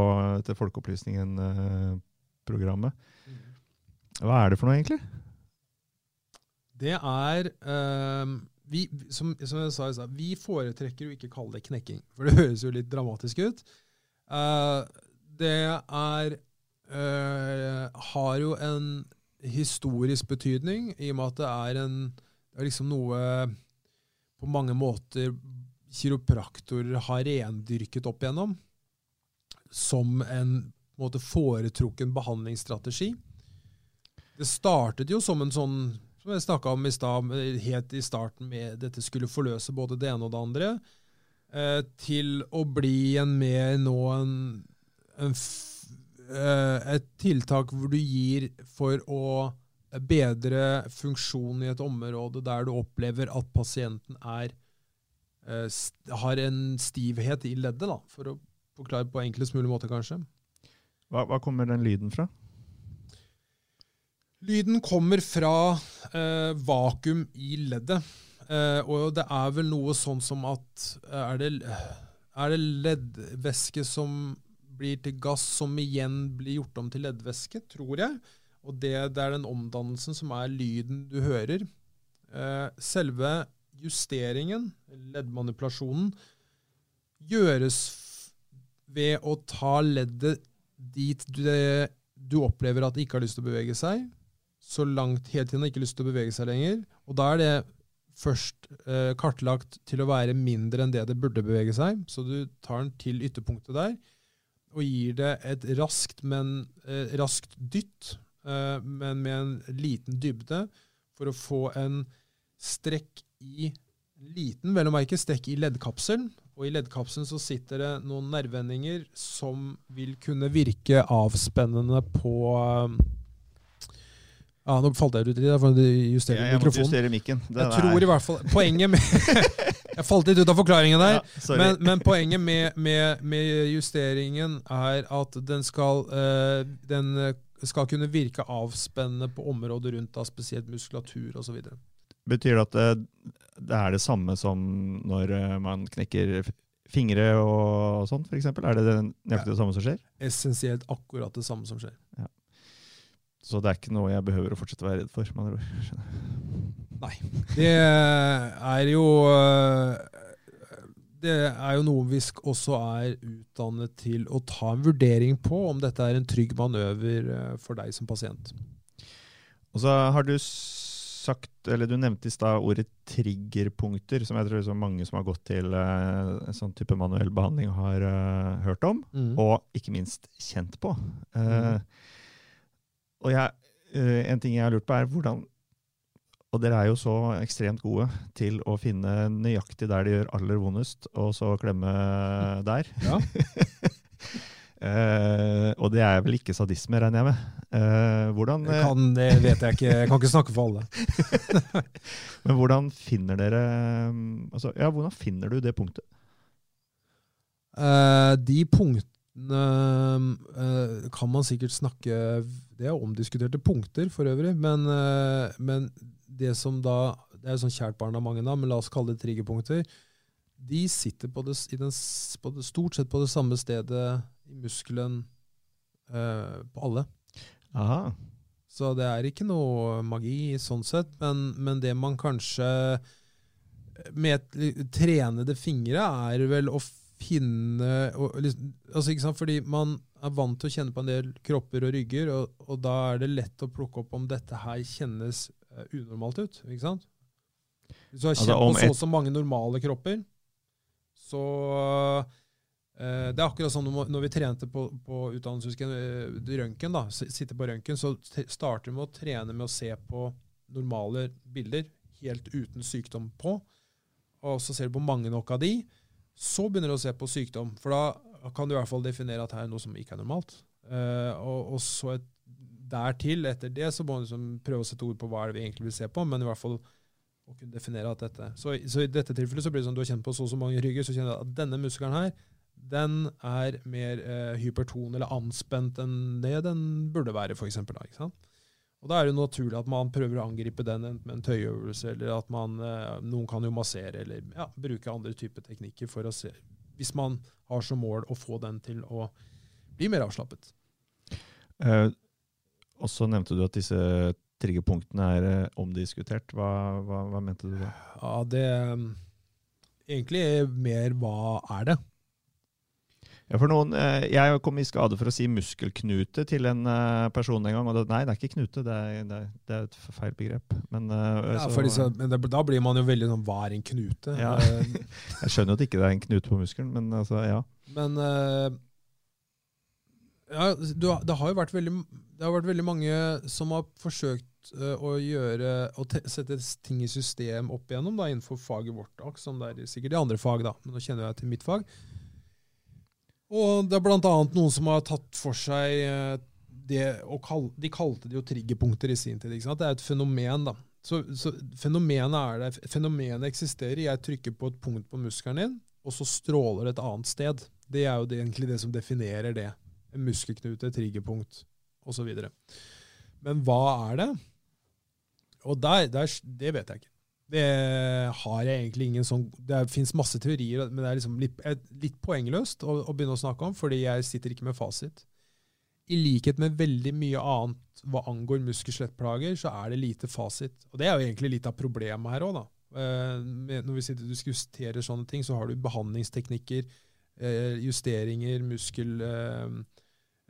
til Folkeopplysningen-programmet. Mm. Hva er det for noe, egentlig? Det er uh, vi, som, som, jeg sa i stad, vi foretrekker å ikke kalle det knekking, for det høres jo litt dramatisk ut. Uh, det er uh, har jo en historisk betydning, i og med at det er, en, det er liksom noe på mange måter kiropraktorer har rendyrket opp igjennom som en, en måte, foretrukken behandlingsstrategi. Det startet jo som en sånn som jeg snakka om i stad, helt i starten med dette skulle forløse både det ene og det andre, eh, til å bli en mer nå en, en eh, et tiltak hvor du gir for å bedre funksjonen i et område der du opplever at pasienten er, eh, har en stivhet i leddet, da, for å forklare på enklest mulig måte, kanskje. Hva, hva kommer den lyden fra? Lyden kommer fra eh, vakuum i leddet. Eh, og det er vel noe sånn som at eh, Er det, er det leddvæske som blir til gass, som igjen blir gjort om til leddvæske, tror jeg. Og det, det, er den omdannelsen som er lyden du hører. Eh, selve justeringen, leddmanipulasjonen, gjøres ved å ta leddet dit du, du opplever at det ikke har lyst til å bevege seg, så langt hele tiden og ikke lyst til å bevege seg lenger. Og da er det først eh, kartlagt til å være mindre enn det det burde bevege seg. Så du tar den til ytterpunktet der og gir det et raskt, men, eh, raskt dytt, eh, men med en liten dybde, for å få en strekk i liten, vel å merke, strekk i leddkapselen. og i leddkapselen så sitter det noen nerveendinger som vil kunne virke avspennende på um, Ja, nå falt jeg ut i det, for å justere Jeg, jeg måtte mikrofonen. justere mikken. Det Jeg tror er- i hvert fall Poenget med [LAUGHS] Jeg falt litt ut av forklaringen der. Ja. Men, men poenget med, med, med justeringen er at den skal, øh, den eh, skal kunne virke avspennende på områder rundt, da, spesielt muskulatur osv. Betyr det at det, det er det samme som når eh, man knekker fingre og sånn, f.eks.? Er det det nøyaktig det samme som skjer? Essensielt akkurat det samme som skjer. Så det er ikke noe jeg behøver å fortsette å være redd for? med andre ord. [LAUGHS] Det er jo eh, Det er jo noe vi også er utdannet til å ta en vurdering på, om dette er en trygg manøver eh, for deg som pasient. Og så har du sagt, eller du nevnte i stad ordet triggerpunkter, som jeg tror liksom mange som har gått til eh, en sånn type manuell behandling, har hørt om, og ikke minst kjent på. Eh, og jeg, eh, en ting jeg har lurt på, er hvordan Og dere er jo så ekstremt gode til å finne nøyaktig der det gjør aller vondest, og så klemme der. Ja. Uh, [LAUGHS] og det er vel ikke sadisme, regner jeg med. Uh, hvordan, eh, kan, det vet jeg ikke. Jeg kan ikke snakke for alle. [LAUGHS] Men hvordan finner dere um, altså, Ja, hvordan finner du det punktet? De punktene kan man sikkert snakke Det er omdiskuterte punkter for øvrig, men, eh, men det som da Det er jo sånn kjært barn av mange, da, men la oss kalle det triggerpunkter. De sitter på det, i den, på det, stort sett på det samme stedet i muskelen uh, på alle. Aha. Så det er ikke noe magi sånn sett, men, men det man kanskje med trenede fingre er vel å finne og, liksom, altså ikke sant, Fordi man er vant til å kjenne på en del kropper og rygger, og, og da er det lett å plukke opp om dette her kjennes eh, unormalt ut. ikke sant? Hvis du har Altså, kjent på så og så mange normale kropper, så eh, Det er akkurat sånn når vi trente på, på utdannelseshuset, eh, røntgen, da, s- sitte på røntgen, så starter vi med å trene med å se på normale bilder helt uten sykdom på. Og så ser du på mange nok av de. Så begynner du å se på sykdom, for da kan du i hvert fall definere at her er noe som ikke er normalt. Eh, og, og så et, dertil, etter det, så må du liksom prøve å sette ord på hva er det vi egentlig vil se på, men i hvert fall å kunne definere at dette Så, så i dette tilfellet så blir det sånn du har kjent på så og så mange rygger, så kjenner du at denne muskelen her, den er mer eh, hyperton eller anspent enn det den burde være, for Og da er det naturlig at man prøver å angripe den enten med en tøyøvelse, eller at man eh, Noen kan jo massere, eller ja, bruke andre typer teknikker for å se Hvis man har som mål å få den til å bli mer avslappet. Eh, og så nevnte du at disse triggerpunktene er eh, omdiskutert. Hva, hva, hva mente du da? Ja, det um, Egentlig er mer hva er det? Ja, for noen, eh, jeg kom i skade for å si muskelknute til en eh, person en gang. og det, Nei, det er ikke knute, det er, det er, det er et feil begrep. Men, eh, Ja, så- så, men da blir man jo veldig sånn Hva er en knute? Ja. [LAUGHS] Jeg skjønner jo at ikke det er en knute på muskelen, men altså, ja. Men ja, du, det har jo vært veldig, det har vært veldig mange som har forsøkt å gjøre å te, sette ting i system opp igjennom da, innenfor faget vårt, som det er sikkert i andre fag, da, men nå kjenner jeg til mitt fag. Og det er annet noen som har tatt for seg eh, det å kall, De kalte det jo triggerpunkter i sin tid. Det er et fenomen, da. Så, så fenomenet er der. Fenomenet eksisterer. Jeg trykker på et punkt på muskelen din, og så stråler det et annet sted. Det er jo det, egentlig det som definerer det. En muskelknute, triggerpunkt osv. Men hva er det? Og der, der, det vet jeg ikke. Det har jeg egentlig ingen sånn Det fins masse teorier, men det er liksom litt, eh, litt poengløst å, å begynne å snakke om, fordi jeg sitter ikke med fasit. I likhet med veldig mye annet hva angår muskel-skjelettplager, så er det lite fasit. Og det er jo egentlig litt av problemet her òg, da. Eh, når vi sitter diskuterer sånne ting, så har du behandlingsteknikker, eh, justeringer, muskel...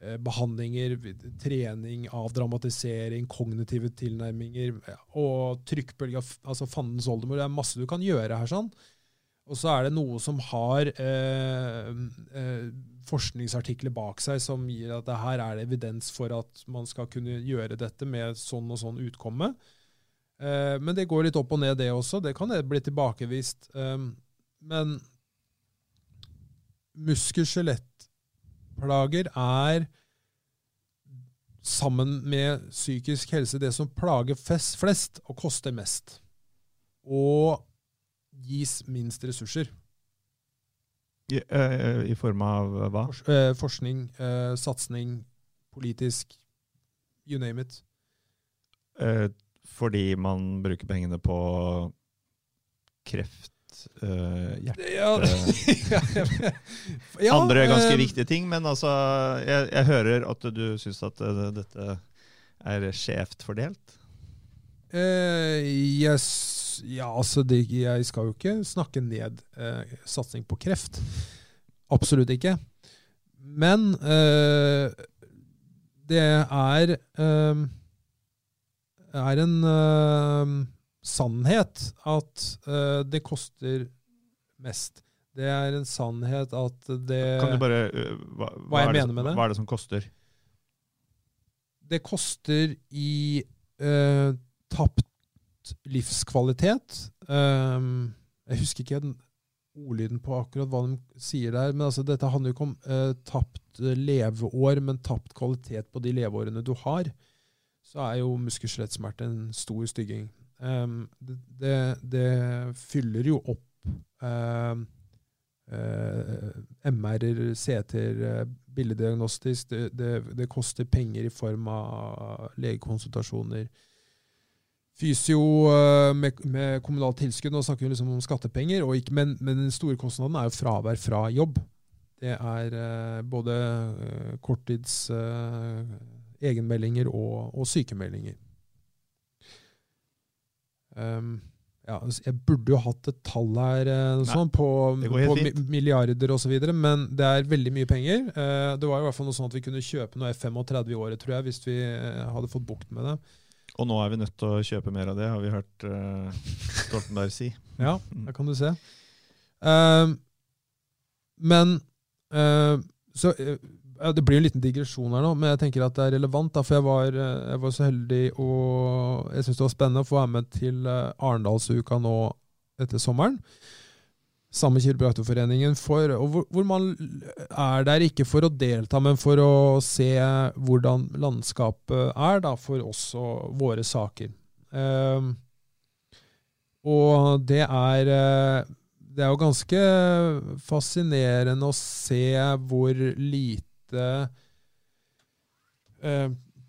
Eh, eh, behandlinger, trening, avdramatisering, kognitive tilnærminger og trykkbølge, altså fandens oldemor. Det er masse du kan gjøre her. sånn. Og så er det noe som har eh, eh, forskningsartikler bak seg som gir at det her er det evidens for at man skal kunne gjøre dette med sånn og sånn utkomme. Eh, men det går litt opp og ned, det også. Det kan bli tilbakevist. Eh, men muskel-skjelettplager er sammen med psykisk helse det som plager flest og koster mest. Og gis minst ressurser. I, uh, I form av hva? Fors, uh, forskning, uh, satsing, politisk, you name it. Fordi man bruker pengene på kreft, eh, hjerte [LAUGHS] Ja, ja, Andre ganske eh, viktige ting, men altså Jeg, jeg hører at du syns at uh, dette er skjevt fordelt. Uh, yes, ja, altså det, jeg skal jo ikke snakke ned satsing på kreft. Absolutt ikke. Men det er er en sannhet at uh, det koster mest. Det er en sannhet at det Kan du bare uh, hva, Hva jeg er det, med det? Hva er det som koster? det koster i uh, tapt livskvalitet. Um, jeg husker ikke den ordlyden på akkurat hva de sier der, men altså, dette handler jo ikke om uh, tapt leveår, men tapt kvalitet på de leveårene du har. Så er jo muskel-skjelettsmerte en stor stygging. Um, det, det, fyller jo opp um, uh, MR-er, CT-er, eh, billeddiagnostisk. Det, det, det koster penger i form av legekonsultasjoner. Fysio eh, med, med kommunalt tilskudd, nå snakker vi liksom om skattepenger, ikke, men, men den store kostnaden er jo fravær fra jobb. Det er uh, både eh, korttids eh, egenmeldinger og, og sykemeldinger. Um, ja, altså, jeg burde jo hatt et tall her eh, sånn, på, det på mi milliarder osv., men det er veldig mye penger. Eh, det var i hvert fall noe sånn at vi kunne kjøpe noe F35 i året, tror jeg, hvis vi eh, hadde fått bukt med det. Og nå er vi nødt til å kjøpe mer av det, har vi hørt eh, Stoltenberg si. [LAUGHS] Ja, det der kan du se. Ehm, men eh, så, Det blir en liten digresjon her nå, men jeg tenker at det er relevant. Da, for jeg var, eh, jeg var så heldig og jeg syns det var spennende å få være med til eh, Arendalsuka nå etter sommeren. Samme Kiropraktorforeningen, for, hvor, hvor man er der ikke for å delta, men for å se hvordan landskapet er da, for oss og våre saker. Ehm, og det er eh, Det er jo ganske fascinerende å se hvor lite eh,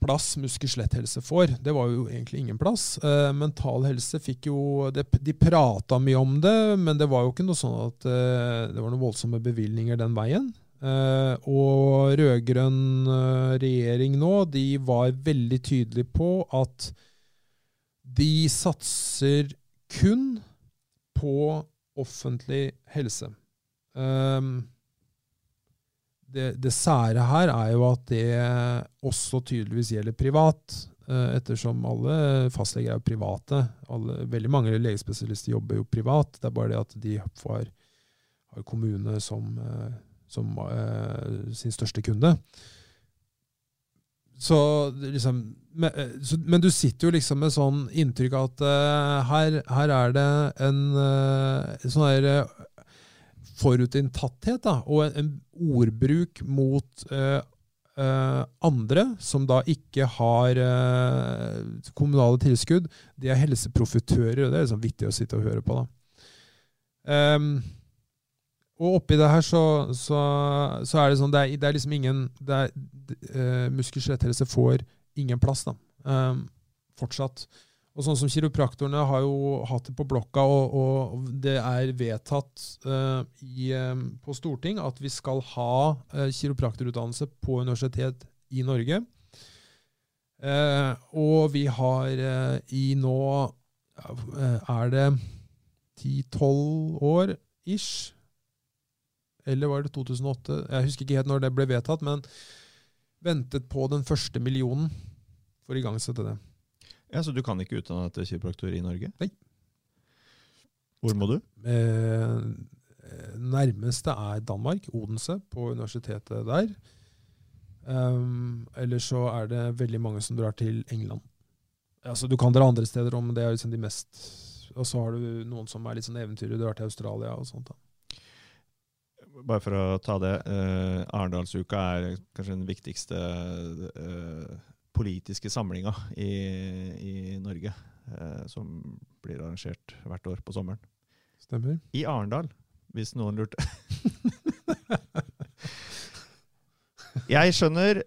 plass muskel-skjeletthelse får. Det var jo egentlig ingen plass. Eh, mental helse fikk jo De prata mye om det, men det var jo ikke noe sånn at eh, det var noen voldsomme bevilgninger den veien. Og rød-grønn regjering nå, de var veldig tydelige på at de satser kun på offentlig helse. Um, det, det sære her er jo at det også tydeligvis gjelder privat, eh, ettersom alle fastleger er private. Alle, veldig mange legespesialister jobber jo privat. Det er bare det at de får, har kommune som, eh, som uh, sin største kunde. Så liksom men, du sitter jo liksom med sånn inntrykk av at uh, her, her er det en uh, sånn eh, forutinntatthet da, og en, en ordbruk mot eh, eh, andre som da ikke har eh, kommunale tilskudd. De er helseprofitører, og det er liksom vittig å sitte og høre på. da. Ehm, og oppi det her så, så, så er det sånn Det er, det er liksom ingen det er, uh, Muskel-skjeletthelse får ingen plass, da. Ehm, fortsatt. Og sånn som Kiropraktorene har jo hatt det på blokka, og, og det er vedtatt uh, i, eh, på Storting at vi skal ha uh, kiropraktorutdannelse på universitet i Norge. Uh, og vi har i nå Er det 10-12 år ish? Eller var det 2008? Jeg husker ikke helt når det ble vedtatt, men ventet på den første millionen for å igangsette det. Ja, Så du kan ikke utdanne deg til kiropraktor i Norge? Nei. Hvor må du? Eh, nærmeste er Danmark, Odense, på universitetet der. Um, eller så er det veldig mange som drar til England. Altså, du kan dra andre steder om, det er liksom de mest Og så har du noen som er litt sånn eventyrer, drar til Australia og sånt. da. bare for å ta det. Eh, Arendalsuka er kanskje den viktigste uh, politiske samlinga i, i Norge. Eh, som blir arrangert hvert år på sommeren. Stemmer. I Arendal, hvis noen lurte. [LAUGHS] Jeg skjønner.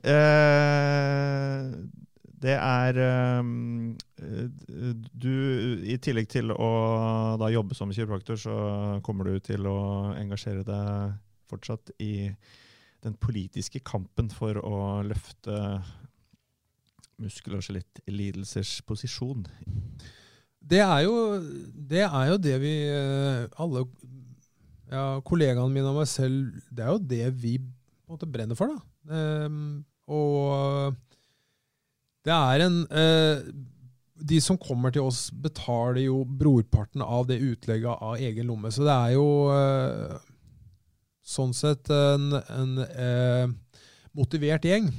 det er Du, i tillegg til å da jobbe som kiropraktor, så kommer du til å engasjere deg fortsatt i den politiske kampen for å løfte muskel- og skjelettlidelsers posisjon. Det er jo det, er jo det vi eh, alle ja, Kollegaene mine og meg selv, det er jo det vi på en måte brenner for. da. Um, og det er en uh, De som kommer til oss, betaler jo brorparten av det utlegget av egen lomme. Så det er jo uh, sånn sett en, en uh, motivert gjeng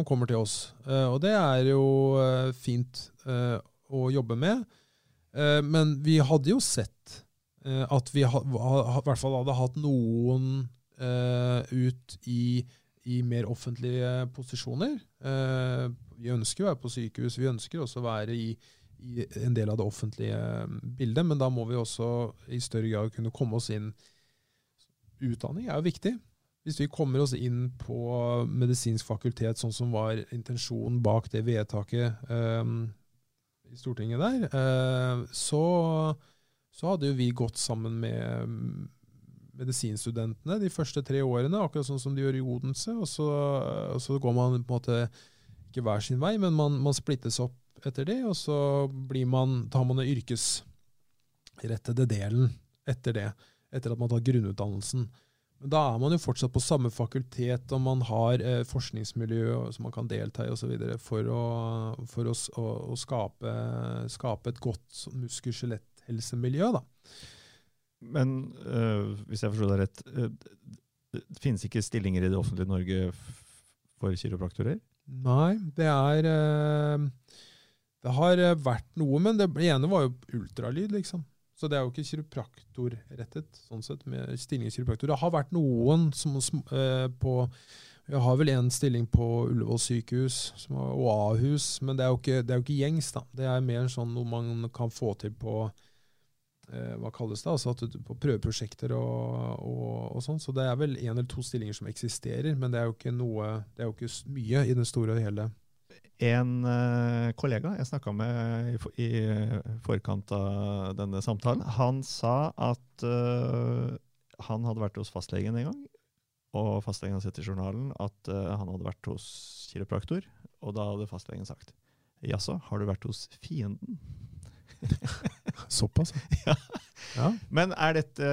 som kommer til oss. Eh, og det er jo eh, fint eh, å jobbe med. Men vi hadde jo sett at vi i hvert fall hadde hatt noen ut i, i, mer offentlige posisjoner. vi ønsker å være på sykehus, vi ønsker også å være i, i en del av det offentlige bildet, men da må vi også i større grad kunne komme oss inn utdanning er jo viktig. Hvis vi kommer oss inn på medisinsk fakultet, sånn som var intensjonen bak det vedtaket eh, i Stortinget der, eh, så, så, hadde jo vi gått sammen med medisinstudentene de første tre årene, akkurat sånn som de gjør i Odense. Og så, og så går man på en måte ikke hver sin vei, men man, man splittes opp etter det, og så man, tar man den yrkesrettede delen etter det etter at man har tatt grunnutdannelsen. Men da er man jo fortsatt på samme fakultet, og man har eh, forskningsmiljø som man kan delta i osv. for, å, for å, å, å skape, skape, et godt muskel-skjelett-helsemiljø. Men øh, hvis jeg forstår deg rett, øh, det finnes ikke stillinger i det offentlige Norge for kiropraktorer? Nei, det er øh, Det har vært noe, men det ene var jo ultralyd, liksom. Så det er jo ikke kiropraktorrettet, sånn sett, med stilling i kiropraktor. Det har vært noen som eh, på Jeg har vel en stilling på Ullevål sykehus som, og Ahus, men det er, jo ikke, det er jo ikke gjengs. da. Det er mer sånn noe man kan få til på eh, hva kalles det, altså du, på prøveprosjekter og, og, og, sånn. Så det er vel én eller to stillinger som eksisterer, men det er jo ikke noe, det er jo ikke mye i den store og hele. En uh, kollega jeg snakka med i, i, forkant av denne samtalen, han sa at uh, han hadde vært hos fastlegen en gang. Og fastlegen hadde sett i journalen at uh, han hadde vært hos kiropraktor. Og da hadde fastlegen sagt Jaså, har du vært hos fienden? [LAUGHS] Såpass, [LAUGHS] ja. ja. Men er dette,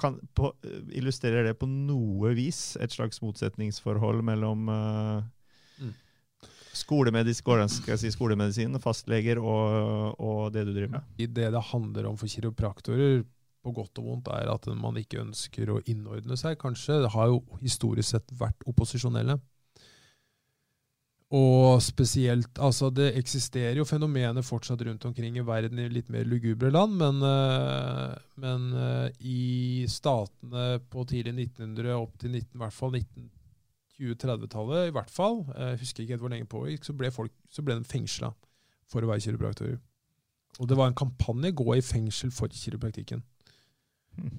kan, på, illustrerer det på noe vis et slags motsetningsforhold mellom uh, si, skolemedisin, fastleger og, og, det du driver med? I det det handler om for kiropraktorer, på godt og vondt, er at man ikke ønsker å innordne seg, kanskje. Det har jo historisk sett vært opposisjonelle. Og spesielt Altså, det eksisterer jo fenomener fortsatt rundt omkring i verden i litt mer lugubre land, men, eh, men eh, i statene på tidlig 1900 opp til 19, i hvert fall 19 20-30-tallet i hvert fall, jeg husker ikke helt hvor lenge pågikk, så ble, folk, så ble de fengsla for å være kiropraktorer. Og det var en kampanje 'Gå i fengsel for kiropraktikken'. Mm.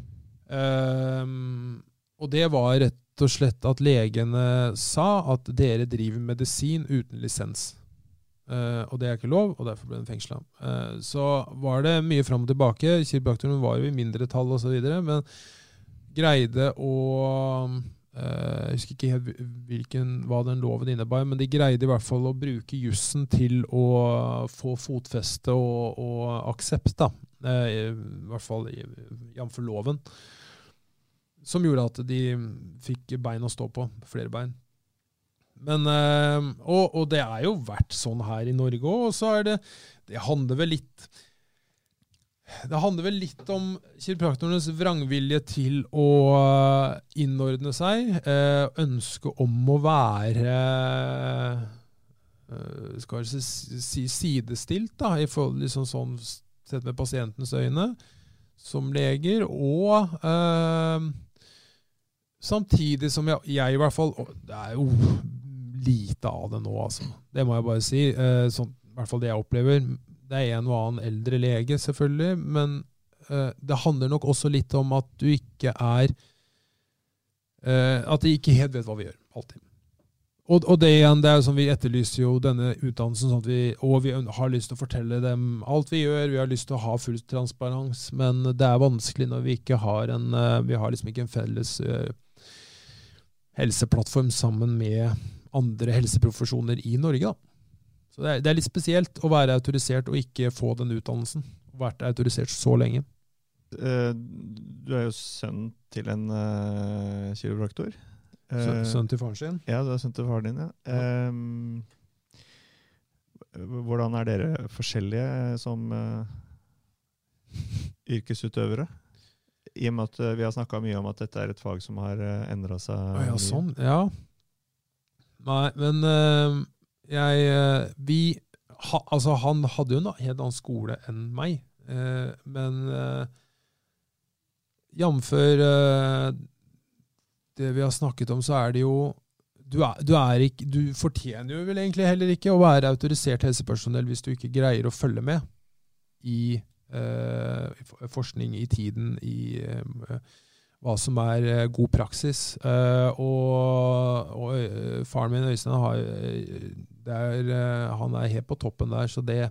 Um, og det var rett og slett at legene sa at dere driver medisin uten lisens. Uh, og det er ikke lov, og derfor ble de fengsla. Uh, så var det mye fram og tilbake. Kiropraktoren var jo i mindretall osv., men greide å Eh, jeg husker ikke helt hvilken, hva den loven innebar, men de greide i hvert fall å bruke jussen til å få fotfeste og, og aksept, da. Eh, I hvert fall jf. loven. Som gjorde at de fikk bein å stå på. Flere bein. Men, eh, og, og det er jo vært sånn her i Norge òg. Og så er det Det handler vel litt det handler vel litt om kiropraktorenes vrangvilje til å eh, innordne seg. Eh, ønske om å være eh, skal jeg si sidestilt, da, i forhold liksom sånn sett med pasientens øyne, som leger. Og Samtidig som jeg, jeg i hvert fall Det er jo lite av det nå, altså. Det må jeg bare si. Eh, sånn, I hvert fall det jeg opplever. Det er en og annen eldre lege, selvfølgelig, men uh, det handler nok også litt om at du ikke er uh, At de ikke helt vet hva vi gjør. Alltid. Og, og det igjen, det er jo sånn vi etterlyser jo denne utdannelsen, sånn vi, og vi har lyst til å fortelle dem alt vi gjør. Vi har lyst til å ha full transparens, men det er vanskelig når vi ikke har en eh, Vi har liksom ikke en felles helseplattform sammen med andre helseprofesjoner i Norge. Da. Så det er, det er litt spesielt å være autorisert og ikke få den utdannelsen. Vært autorisert så lenge. Eh, Du er jo sønn til en uh, kiropraktor. Sø- sønn til faren sin. Ja, du er sønn til faren din, ja. Ehm, hvordan er dere forskjellige som uh, yrkesutøvere? I og med at vi har snakka mye om at dette er et fag som har uh, endra seg. Ja, sånn. Ja. Nei, men eh, jeg eh, Vi ha, Altså, han hadde jo en helt annen skole enn meg, eh, men eh, jf. det vi har snakket om, så er det jo du, er, du, er ikke, du fortjener jo vel egentlig heller ikke å være autorisert helsepersonell hvis du ikke greier å følge med i eh, forskning i tiden, i eh, hva som er eh, god praksis. Eh, og og eh, faren min, Øystein, har, er, han er helt på toppen der, så det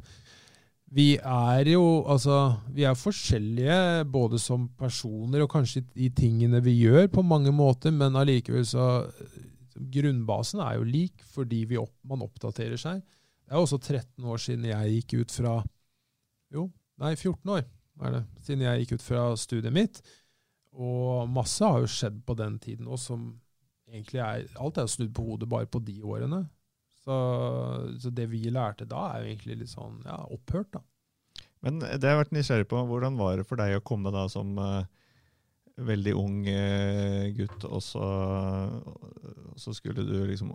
Vi er jo altså Vi er forskjellige både som personer og kanskje i, tingene vi gjør, på mange måter, men allikevel så Grunnbasen er jo lik fordi opp, man oppdaterer seg. Det er også 13 år siden jeg gikk ut fra Jo, nei, 14 år er det, siden jeg gikk ut fra studiet mitt. Og masse har jo skjedd på den tiden òg, som egentlig er Alt er snudd på hodet bare på de årene. Så, så det vi lærte da, er jo egentlig litt sånn ja, opphørt, da. Men det har jeg vært nysgjerrig på. Hvordan var det for deg å komme da som uh, veldig ung uh, gutt, og så, uh, så skulle du liksom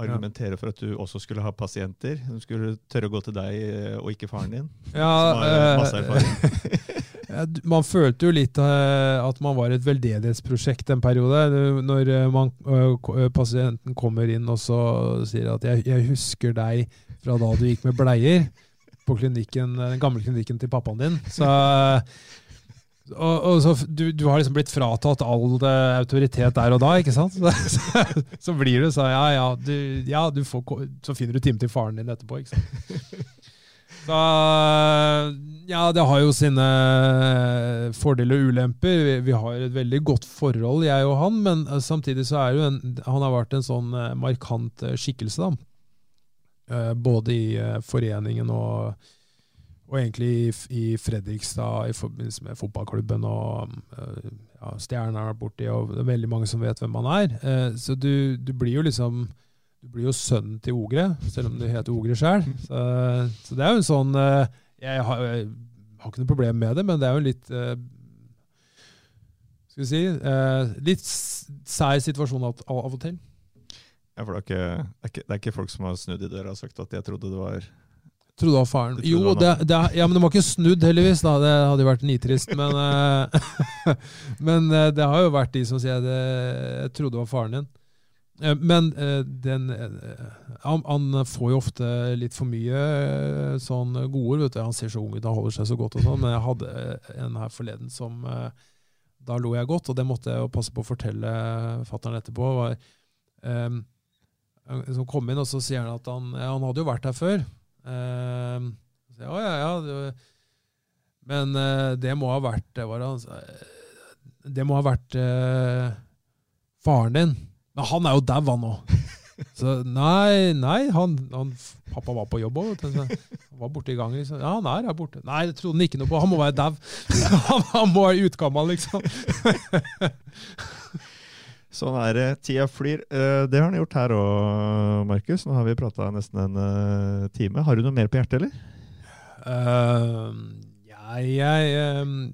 argumentere for at du også skulle ha pasienter? Du skulle tørre å gå til deg eh, og ikke faren din? Ja, som har eh, masse erfaring. [LAUGHS] Man følte jo litt eh, at man var et veldedighetsprosjekt en periode. Når eh, man, eh, pasienten kommer inn og så sier at jeg, 'jeg husker deg fra da du gikk med bleier' på klinikken, den gamle klinikken til pappaen din. Så, og, og så du, du har liksom blitt fratatt all autoritet der og da, ikke sant? Så, [LAUGHS] så, så blir det så ja, ja, du, ja du får, så finner du time til faren din etterpå, ikke sant? [LAUGHS] Så ja, det har jo sine fordeler og ulemper. Vi, vi har et veldig godt forhold, jeg og han, men eh, samtidig så er jo en, han har vært en sånn eh, markant eh, skikkelse, da. Eh, Både i eh, foreningen og, og egentlig i, i Fredrikstad i forbindelse med fotballklubben og eh, ja, Stjerna har borti, og det er veldig mange som vet hvem han er. Eh, Så du, du blir jo liksom du blir jo sønnen til Ogre, selv om du heter Ogre sjøl. Så, så det er jo en sånn eh, Jeg har, jeg har ikke noe problem med det, men det er jo litt uh, Skal vi si uh, Litt sær situasjon av, og til. Ja, for det er, ikke, det, er ikke, det er ikke folk som har snudd i døra og sagt at jeg trodde det var Trodde det var faren. De Jo, det, det, ja, men det var ikke snudd, heldigvis. da, Det hadde jo vært nitrist. Men, eh, [LAUGHS] men det har jo vært de som sier det, jeg trodde det var faren din. Eh, Men eh, den, eh, han, han får jo ofte litt for mye sånn godord. vet. Han ser så ung ut, han holder seg så godt og sånn. Men jeg hadde en her forleden som Da lo jeg godt, og det måtte jeg jo passe på å fortelle fatter'n etterpå. var um, Som kom inn, og så sier han at han, ja, han hadde jo vært her før. Um, så ja, ja, ja, det, men det må ha vært det var Det må ha vært uh, faren din. Men han er jo dau, han nå. [LAUGHS] Så nei, nei han, han, pappa var på jobb òg. Han var borte i gangen. Liksom. Ja, han er her borte. Nei, det trodde han ikke noe på. Han må være dau. [LAUGHS] Han, han må være utgammal, liksom. [LAUGHS] Sånn er det. Tida flyr. Eh, Det har han gjort her òg, Markus. Nå har vi prata nesten en eh, time. Har du noe mer på hjertet, eller? Uh, ja, jeg,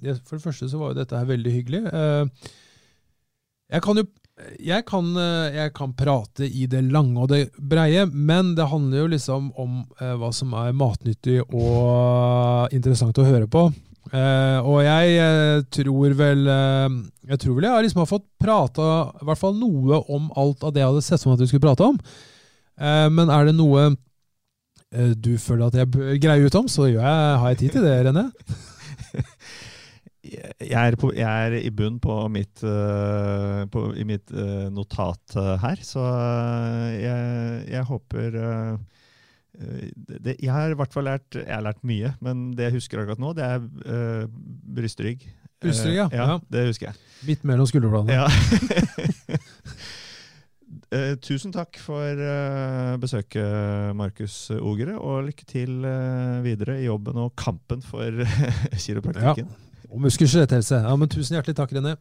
jeg, For det første så var jo dette her veldig hyggelig. Jeg kan jo jeg kan, eh, jeg kan prate i det lange og det breie, men det handler jo liksom om eh, hva som er matnyttig og interessant å høre på. Eh, og jeg eh, tror vel eh, Jeg tror vel jeg liksom har fått prata i hvert fall noe om alt av det jeg hadde sett for meg at vi skulle prate om. Eh, men er det noe eh, du føler at jeg bør greie ut om, så jeg, har jeg tid til det, René. [LAUGHS] Jeg er, på, jeg er i bunn på mitt, eh, på, i mitt eh, notat eh, her, så jeg, jeg håper det, Jeg har i hvert fall lært, jeg har lært mye, men det jeg husker akkurat nå, det er uh, brystrygg. Brystrygg, ja. Ja. Ja. Det husker jeg. Midt mellom skulderbladene. Ja. Uh, [LAUGHS] tusen takk for uh, besøket, Markus Ogre, og lykke til uh, videre i jobben og kampen for [LAUGHS] kiropraktikken. Muskel- og muskelskjeletthelse. Ja, tusen hjertelig takk, René.